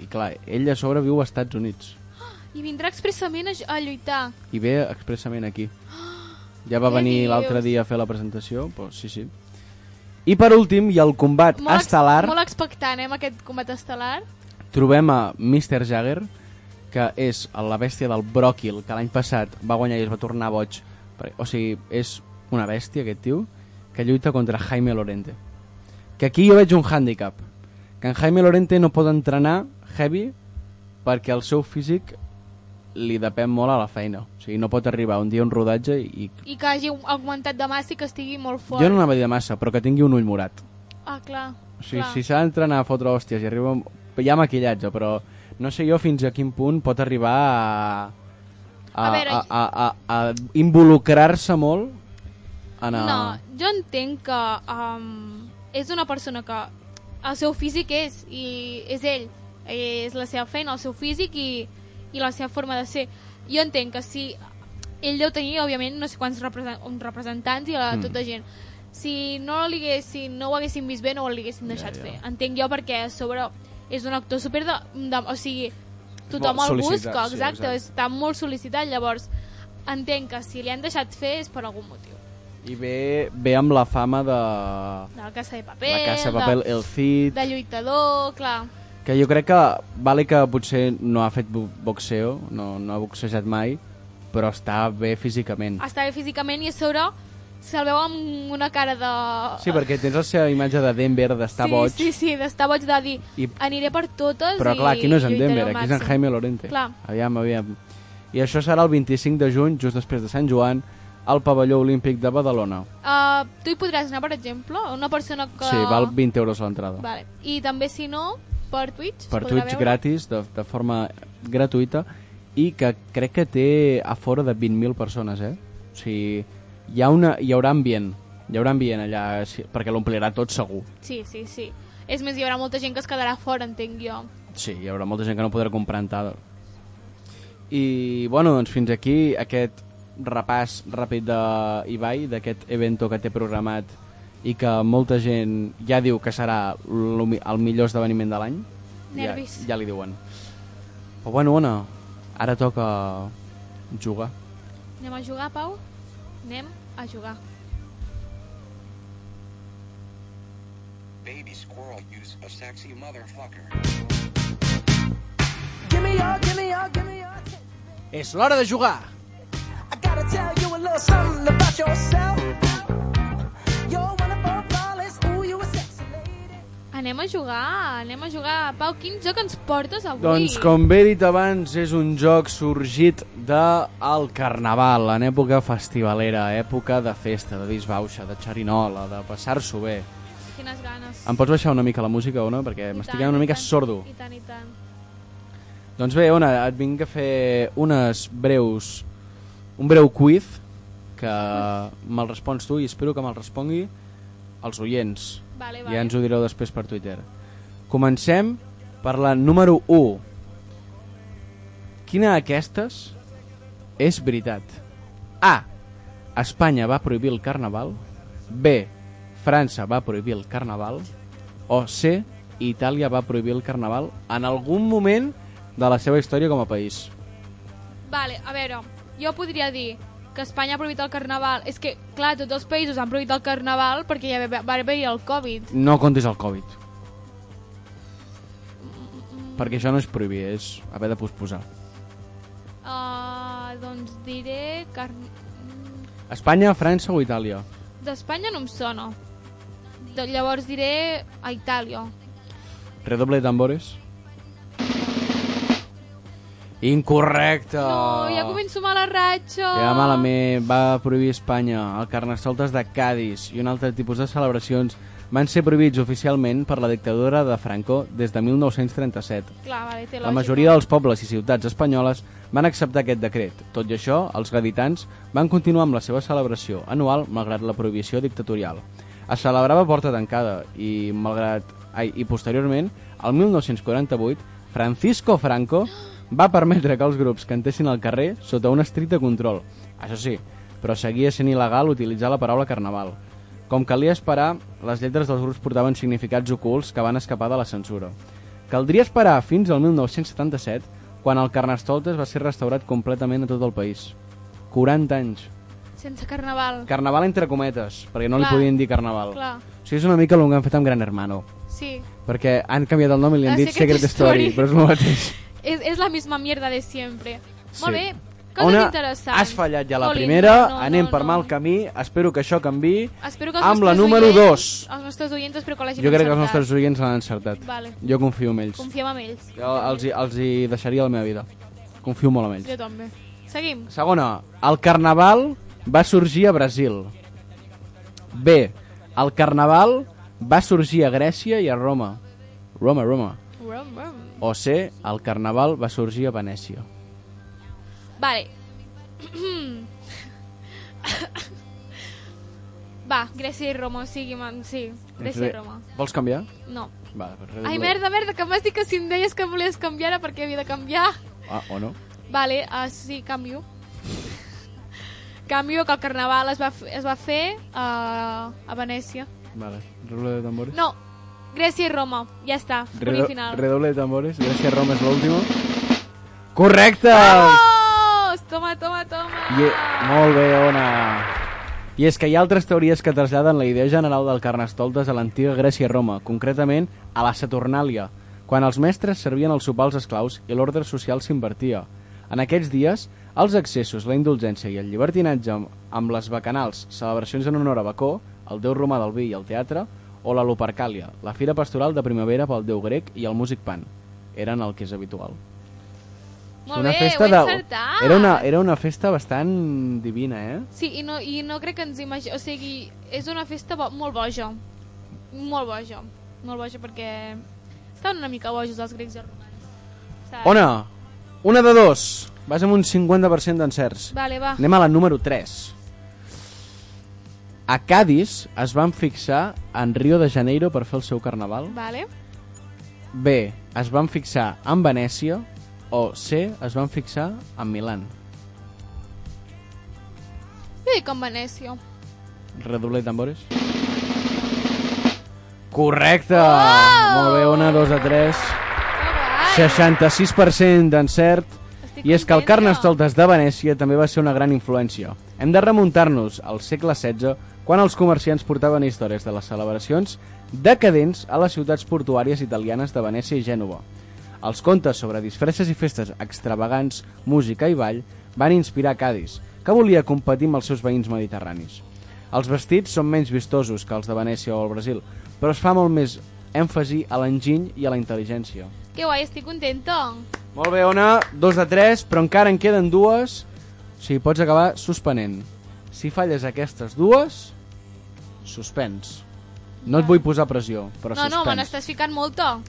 I clar, ell a sobre viu als Estats Units. I vindrà expressament a, a lluitar. I ve expressament aquí. Ja va Què venir l'altre dia a fer la presentació, doncs sí, sí. I per últim hi ha el combat Molt, estel·lar. molt expectant, eh, amb aquest combat estel·lar. trobem a Mr. Jagger, que és la bèstia del bròquil, que l'any passat va guanyar i es va tornar boig. O sigui, és una bèstia, aquest tio, que lluita contra Jaime Lorente. Que aquí jo veig un hàndicap, que en Jaime Lorente no pot entrenar heavy perquè el seu físic li depèn molt a la feina. O sigui, no pot arribar un dia a un rodatge i... I que hagi augmentat de massa i que estigui molt fort. Jo no anava a dir de massa, però que tingui un ull morat. Ah, clar. O sigui, clar. si s'ha d'entrenar a fotre hòsties i arriba... Hi ha maquillatge, però no sé jo fins a quin punt pot arribar a... A, A veure, a, a, a, a involucrar-se molt en el... No, jo entenc que um, és una persona que el seu físic és, i és ell, és la seva feina, el seu físic i, i la seva forma de ser. Jo entenc que si ell deu tenir, òbviament, no sé quants representants i la, Mm. tota gent. Si no, li haguessin, no ho haguessin vist bé, no ho haguessin deixat ja. fer. Entenc jo perquè a sobre és un actor super de... de o sigui, tothom Molt el busca, sí, exacte, exacte. està molt sol·licitat, llavors entenc que si li han deixat fer és per algun motiu. I ve, ve amb la fama de... de la Casa de Paper, La Casa de Papel, El Cid... de lluitador, clar. Que jo crec que, vale que potser no ha fet bo- boxeo, no, no ha boxejat mai, però està bé físicament. Està bé físicament i a sobre se'l veu amb una cara de... Sí, perquè tens la seva imatge de Denver, d'estar sí, boig, Sí, sí, d'estar boig de dir I- aniré per totes però i clar, aquí no és en Denver, aquí és en. Jaime Lorente. Clar. Aviam, aviam. I això serà el 25 de juny, just després de Sant Joan, al pavelló olímpic de Badalona. Uh, tu hi podràs anar, per exemple? Una persona que... Sí, val 20 euros l'entrada. Vale. I també, si no, per Twitch? Per Twitch veure? gratis, de, de forma gratuïta. i que crec que té a fora de 20.000 persones, eh? O sigui, hi, ha una, hi haurà ambient, hi haurà ambient allà, sí, perquè l'omplirà tot segur. Sí, sí, sí. És més, hi haurà molta gent que es quedarà fora, entenc jo. Sí, hi haurà molta gent que no podrà comprar entrada. I, bueno, doncs fins aquí aquest repàs ràpid d'Ibai, d'aquest evento que té programat i que molta gent ja diu que serà el millor esdeveniment de l'any. Nervis. Ja, ja li diuen. Però bueno, Ona, ara toca jugar. Anem a jugar, Pau? Anem a jugar. Baby squirrel use a sexy motherfucker. Give me your, give me your, give me your. És l'hora de jugar! I gotta tell you a little something about yourself. Anem a jugar, anem a jugar. Pau, quin joc ens portes avui? Doncs com bé dit abans, és un joc sorgit del Carnaval, en època festivalera, època de festa, de disbauxa, de xerinola, de passar-s'ho bé. Quines ganes. Em pots baixar una mica la música, Ona? Perquè m'estic quedant una mica tant, sordo. I tant, i tant. Doncs bé, Ona, et vinc a fer unes breus... un breu quiz que me'l respons tu i espero que me'l respongui els oients. Vale, vale. Ja ens ho direu després per Twitter. Comencem per la número 1. Quina d'aquestes és veritat? A. Espanya va prohibir el carnaval. B. França va prohibir el carnaval. O C. Itàlia va prohibir el carnaval en algun moment de la seva història com a país. Vale, a veure, jo podria dir que Espanya ha prohibit el carnaval. És que, clar, tots els països han prohibit el carnaval perquè ja va va haver-hi el Covid. No comptis el Covid. Perquè això no és prohibir, és haver de posposar. Uh, doncs diré... Car... Espanya, França o Itàlia? D'Espanya no em sona. Llavors diré a Itàlia. Redoble de tambores. Incorrecte! No, ja començo mala ratxa. Ja malament, va prohibir Espanya el Carnestoltes de Cádiz i un altre tipus de celebracions van ser prohibits oficialment per la dictadura de Franco des de 1937. Clar, vale, té La lògica. majoria dels pobles i ciutats espanyoles van acceptar aquest decret. Tot i això, els gaditans van continuar amb la seva celebració anual malgrat la prohibició dictatorial. Es celebrava a porta tancada i, malgrat, ai, i posteriorment, al 1948, Francisco Franco va permetre que els grups cantessin al carrer sota un estricte control. Això sí, però seguia sent il·legal utilitzar la paraula carnaval. Com calia esperar, les lletres dels grups portaven significats ocults que van escapar de la censura. Caldria esperar fins al 1977, quan el Carnestoltes va ser restaurat completament a tot el país. 40 anys. Sense carnaval. Carnaval entre cometes, perquè no li Clar. podien dir carnaval. Clar, O sigui, és una mica el que han fet amb Gran Hermano. sí. Perquè han canviat el nom i li han La dit Secret Secret Story, Story. però és el mateix. És, és la misma mierda de sempre. Sí. Molt bé, coses Ona, interessants. has fallat ja la Jolín, primera, no, anem no, per no. mal camí, espero que això canvi. Espero que amb la número oients, 2. Els nostres oients espero que l'hagin Jo crec que els encertat. nostres oients l'han encertat. Vale. Jo confio en ells. Confiem en ells. Jo els, els hi deixaria la meva vida. Confio molt en ells. Jo també. Seguim. Segona, el carnaval va sorgir a Brasil. B, el carnaval va sorgir a Grècia i a Roma. Roma, Roma. Rum, rum. O C, el carnaval va sorgir a Venècia. Vale. Va, Grècia i Roma, o sigui, man, sí, Grècia i Roma. Vols canviar? No. Va, Ai, merda, merda, que m'has dit que si em deies que volies canviar era perquè havia de canviar. Ah, o no? Vale, uh, sí, canvio. canvio que el carnaval es va, es va fer uh, a Venècia. Vale. Redoble de tambores. No, Grècia i Roma, ja està, punt Redo i final. redoble de tambores. Grècia, Roma és l'última. Correcte! Vamos! Toma, toma, toma! I, molt bé, Ona. I és que hi ha altres teories que traslladen la idea general del Carnestoltes a l'antiga Grècia i Roma, concretament a la Saturnàlia, quan els mestres servien el sopar als esclaus i l'ordre social s'invertia. En aquests dies, els excessos, la indulgència i el llibertinatge amb les bacanals, celebracions en honor a Bacó, el déu romà del vi i el teatre, o la Lupercàlia, la fira pastoral de primavera pel déu grec i el músic pan. Eren el que és habitual. Molt una bé, festa ho de... encertat! Era una, era una festa bastant divina, eh? Sí, i no, i no crec que ens imagi... O sigui, és una festa bo molt boja. Molt boja. Molt boja perquè estaven una mica bojos els grecs i els romans. Saps? Ona, Una de dos. Vas amb un 50% d'encerts. Vale, va. Anem a la número 3. A Cádiz es van fixar en Rio de Janeiro per fer el seu carnaval. Vale. B. Es van fixar en Venècia. O C. Es van fixar en Milan. Jo dic en Venècia. Redoble de tambores. Correcte! Oh! Molt bé, una, dos de tres. Guai. 66% d'encert. I és que el. Carnestoltes de Venècia també va ser una gran influència. Hem de remuntar-nos al segle XVI, quan els comerciants portaven històries de les celebracions decadents a les ciutats portuàries italianes de Venècia i Gènova. Els contes sobre disfresses i festes extravagants, música i ball van inspirar Cádiz, que volia competir amb els seus veïns mediterranis. Els vestits són menys vistosos que els de Venècia o el Brasil, però es fa molt més èmfasi a l'enginy i a la intel·ligència. Que guai, estic contenta. Molt bé, Ona, dos de tres, però encara en queden dues. O sigui, pots acabar suspenent. Si falles aquestes dues, suspens. No et vull posar pressió, però no, no, me suspens. n'estàs ficant molta.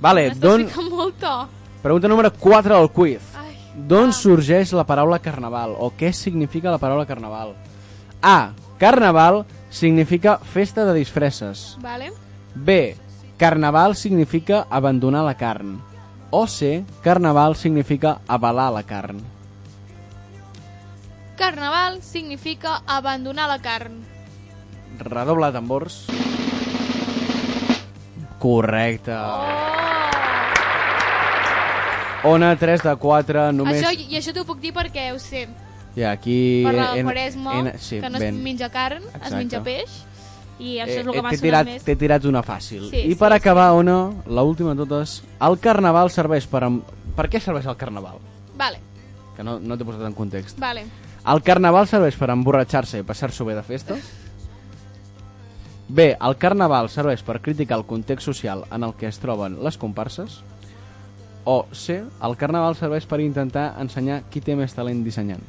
Vale, M'estàs don... ficant molta. pregunta número 4 del quiz. D'on Ah. sorgeix la paraula carnaval? O què significa la paraula carnaval? A. Carnaval significa festa de disfresses. Vale. B. Carnaval significa abandonar la carn. O C. Carnaval significa avalar la carn. Carnaval significa abandonar la carn. Redoble de tambors. Correcte. Oh! Ona 3 de 4, només... Això, I això t'ho puc dir perquè ho sé. Ja, aquí... Per la en- quaresma, en- sí, que no es ben. menja carn, es Exacte. menja peix. I això és el Eh, que m'ha t'he sonat tirat, més. T'he tirat una fàcil. Sí, I sí, per sí. acabar, Ona, la última de totes, el carnaval serveix per... Per què serveix el carnaval? Vale, Que no, no t'he posat en context. vale. El carnaval serveix per emborratxar-se i passar-s'ho bé de festa? B. El carnaval serveix per criticar el context social en el que es troben les comparses? O C. El carnaval serveix per intentar ensenyar qui té més talent dissenyant?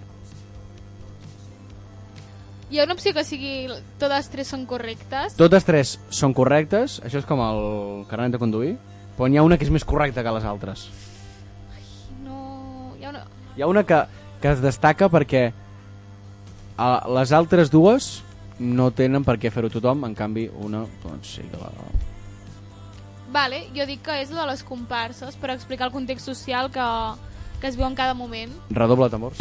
Hi ha una opció que sigui totes tres són correctes. Totes tres són correctes, això és com el carnet de conduir, però n'hi ha una que és més correcta que les altres. No... Hi ha una... Hi ha una que, que es destaca perquè a, les altres dues no tenen per què fer-ho tothom, en canvi una, doncs sí que la... Vale, jo dic que és de les comparses per explicar el context social que, que es viu en cada moment. Redoble de tambors.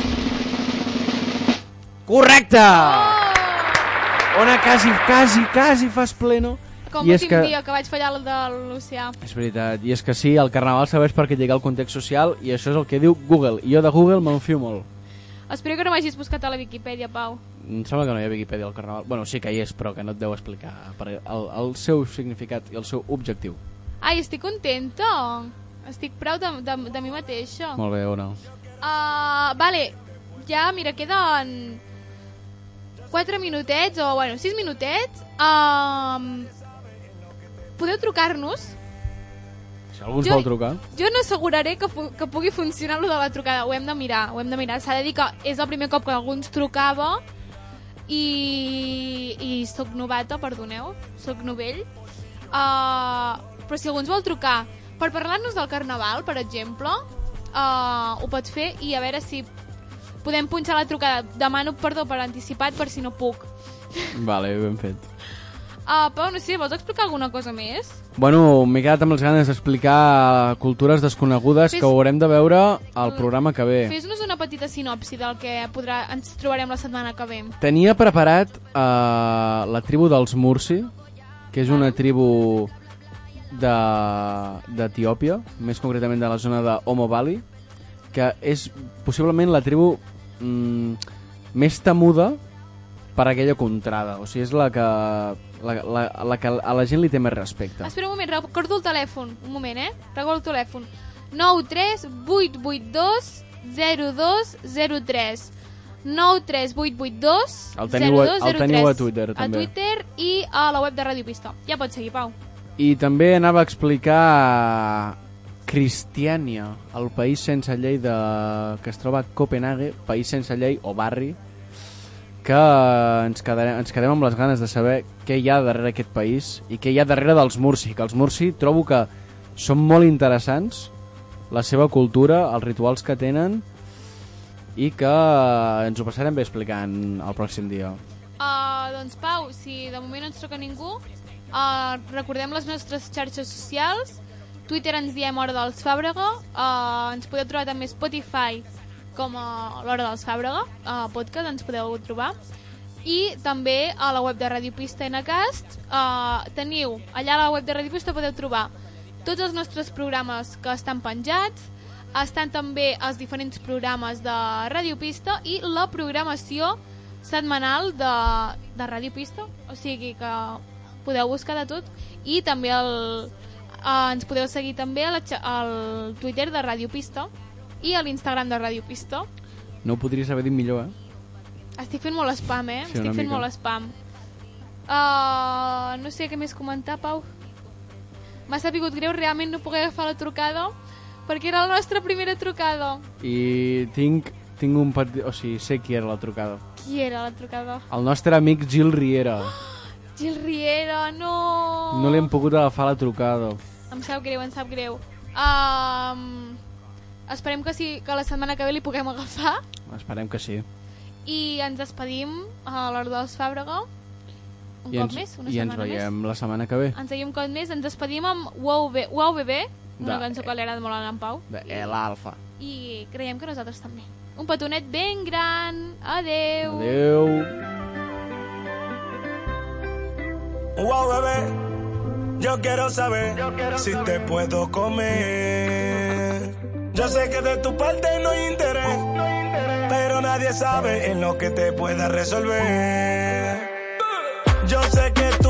Correcte! Oh! Ona, quasi, quasi, quasi fas pleno. Com l'últim que- dia que vaig fallar el de l'Oceà. És veritat, i és que sí, el carnaval serveix per criticar el context social i això és el que diu Google. I jo de Google me'n fio molt. Espero que no m'hagis buscat a la Viquipèdia, Pau. Em sembla que no hi ha Wikipedia al carnaval. Bueno, sí que hi és, però que no et deu explicar per el, el seu significat i el seu objectiu. Ai, estic contenta. Estic proud de, de, de mi mateixa. Molt bé, Ona. Uh, vale, ja, mira, queden 4 minutets, o bueno, 6 minutets. Um, podeu trucar-nos? Si algú ens Jo- vol trucar... Jo no asseguraré que, que pugui funcionar lo de la trucada. Ho hem de mirar, ho hem de mirar. S'ha de dir que és el primer cop que algú ens trucava i, i sóc novata, perdoneu, sóc novell. Uh, però si algú ens vol trucar per parlar-nos del carnaval, per exemple, uh, ho pot fer i a veure si podem punxar la trucada. Demano perdó per anticipat per si no puc. Vale, ben fet. Uh, Pau, no sé, vols explicar alguna cosa més? Bueno, m'he quedat amb les ganes d'explicar cultures desconegudes Fes- que haurem de veure al programa que ve. Fes-nos una petita sinopsi del que podrà, ens trobarem la setmana que ve. Tenia preparat uh, la tribu dels Mursi, que és una tribu de- d'Etiòpia, més concretament de la zona de Homo Valley, que és possiblement la tribu mm, més temuda per aquella contrada. O sigui, és la que, la, la, la que a la gent li té més respecte. Espera un moment, recordo el telèfon. Un moment, eh? Recordo el telèfon. 93 882 0203 93882 El teniu a- el teniu a 0203. Twitter, A també. Twitter i a la web de Ràdio Pista. Ja pots seguir, Pau. I també anava a explicar Cristiània, el país sense llei de... que es troba a Copenhague, país sense llei o barri, que ens, quedarem, ens quedem amb les ganes de saber què hi ha darrere aquest país i què hi ha darrere dels Mursi, que els Mursi trobo que són molt interessants la seva cultura, els rituals que tenen i que ens ho passarem bé explicant el pròxim dia. Uh, doncs Pau, si de moment no ens truca ningú, uh, recordem les nostres xarxes socials. Twitter ens diem Hora dels Fàbrega. Uh, ens podeu trobar també Spotify com a l'Hora dels Fàbrega, uh, podcast, ens podeu trobar. I també a la web de Radio Pista Encast. Uh, teniu, allà a la web de Radio Pista podeu trobar tots els nostres programes que estan penjats, estan també els diferents programes de Radio Pista i la programació setmanal de, de Ràdio Pista, o sigui que podeu buscar de tot i també el, eh, ens podeu seguir també a al Twitter de Ràdio Pista i a l'Instagram de Ràdio Pista. No ho podries haver dit millor, eh? Estic fent molt spam, eh? Sí, Estic fent mica. molt spam. Uh, no sé què més comentar, Pau. M'ha sabut greu realment no poder agafar la trucada perquè era la nostra primera trucada. I tinc, tinc un petit... O sigui, sé qui era la trucada. Qui era la trucada? El nostre amic Gil Riera. Gil Riera, no! No li hem pogut agafar la trucada. Em sap greu, em sap greu. Um, esperem que, sí, que la setmana que ve li puguem agafar Esperem que sí. i ens despedim a l'Hora dels Fàbrega un I cop ens, més, una I ens veiem més. la setmana que ve. Ens veiem un cop més, ens despedim amb Wow, Be wow Bebé, una De- cançó que li agrada molt a en Pau, De l'Alfa. i creiem que nosaltres també. Un petonet ben gran. Adeu. Adeu. Wow, bebé, yo quiero saber si te puedo comer. Yo sé que de tu parte no hay interés, pero nadie sabe en lo que te pueda resolver. Yo sé que tú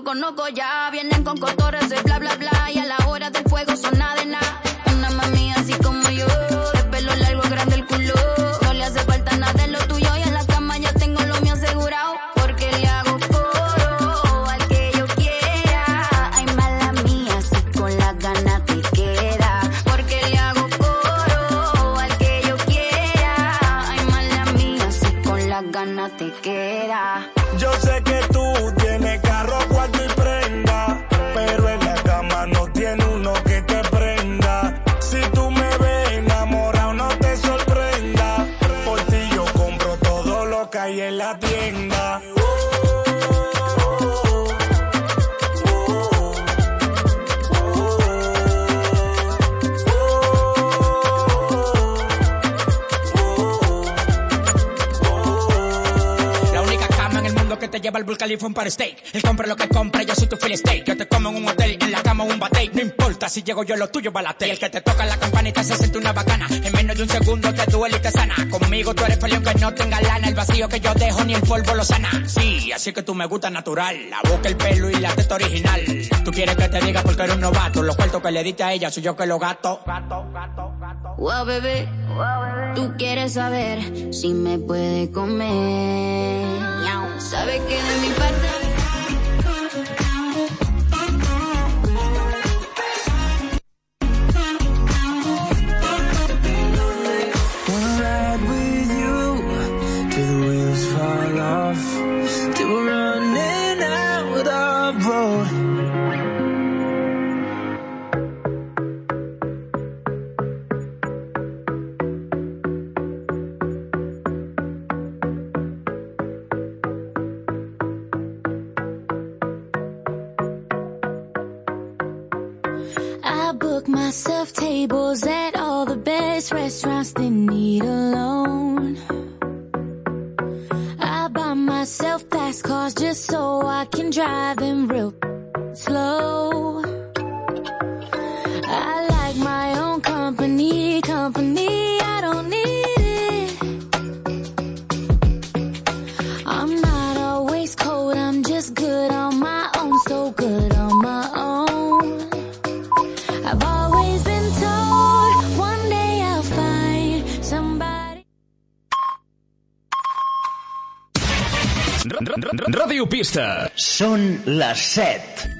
lo conozco ya. Vienen con cotorres y bla bla bla, par steak. Él compra lo que compra, yo soy tu fill steak. Yo te como en un hotel, en la cama un bate. No importa si llego yo, lo tuyo balate. Y el que te toca la campanita se siente una bacana. En menos de un segundo te duele y te sana. Conmigo tú eres peleón que no tenga lana. El vacío que yo dejo ni el polvo lo sana. Sí, así que tú me gusta natural. La boca, el pelo y la teta original. Tú quieres que te diga porque eres un novato. Los cuartos que le diste a ella soy yo que lo gato. Wow, bebé, tú quieres saber si me puede comer. Sabes que de mi parte. Myself tables at all the best restaurants they need alone. I buy myself fast cars just so I can drive them les 7. Happy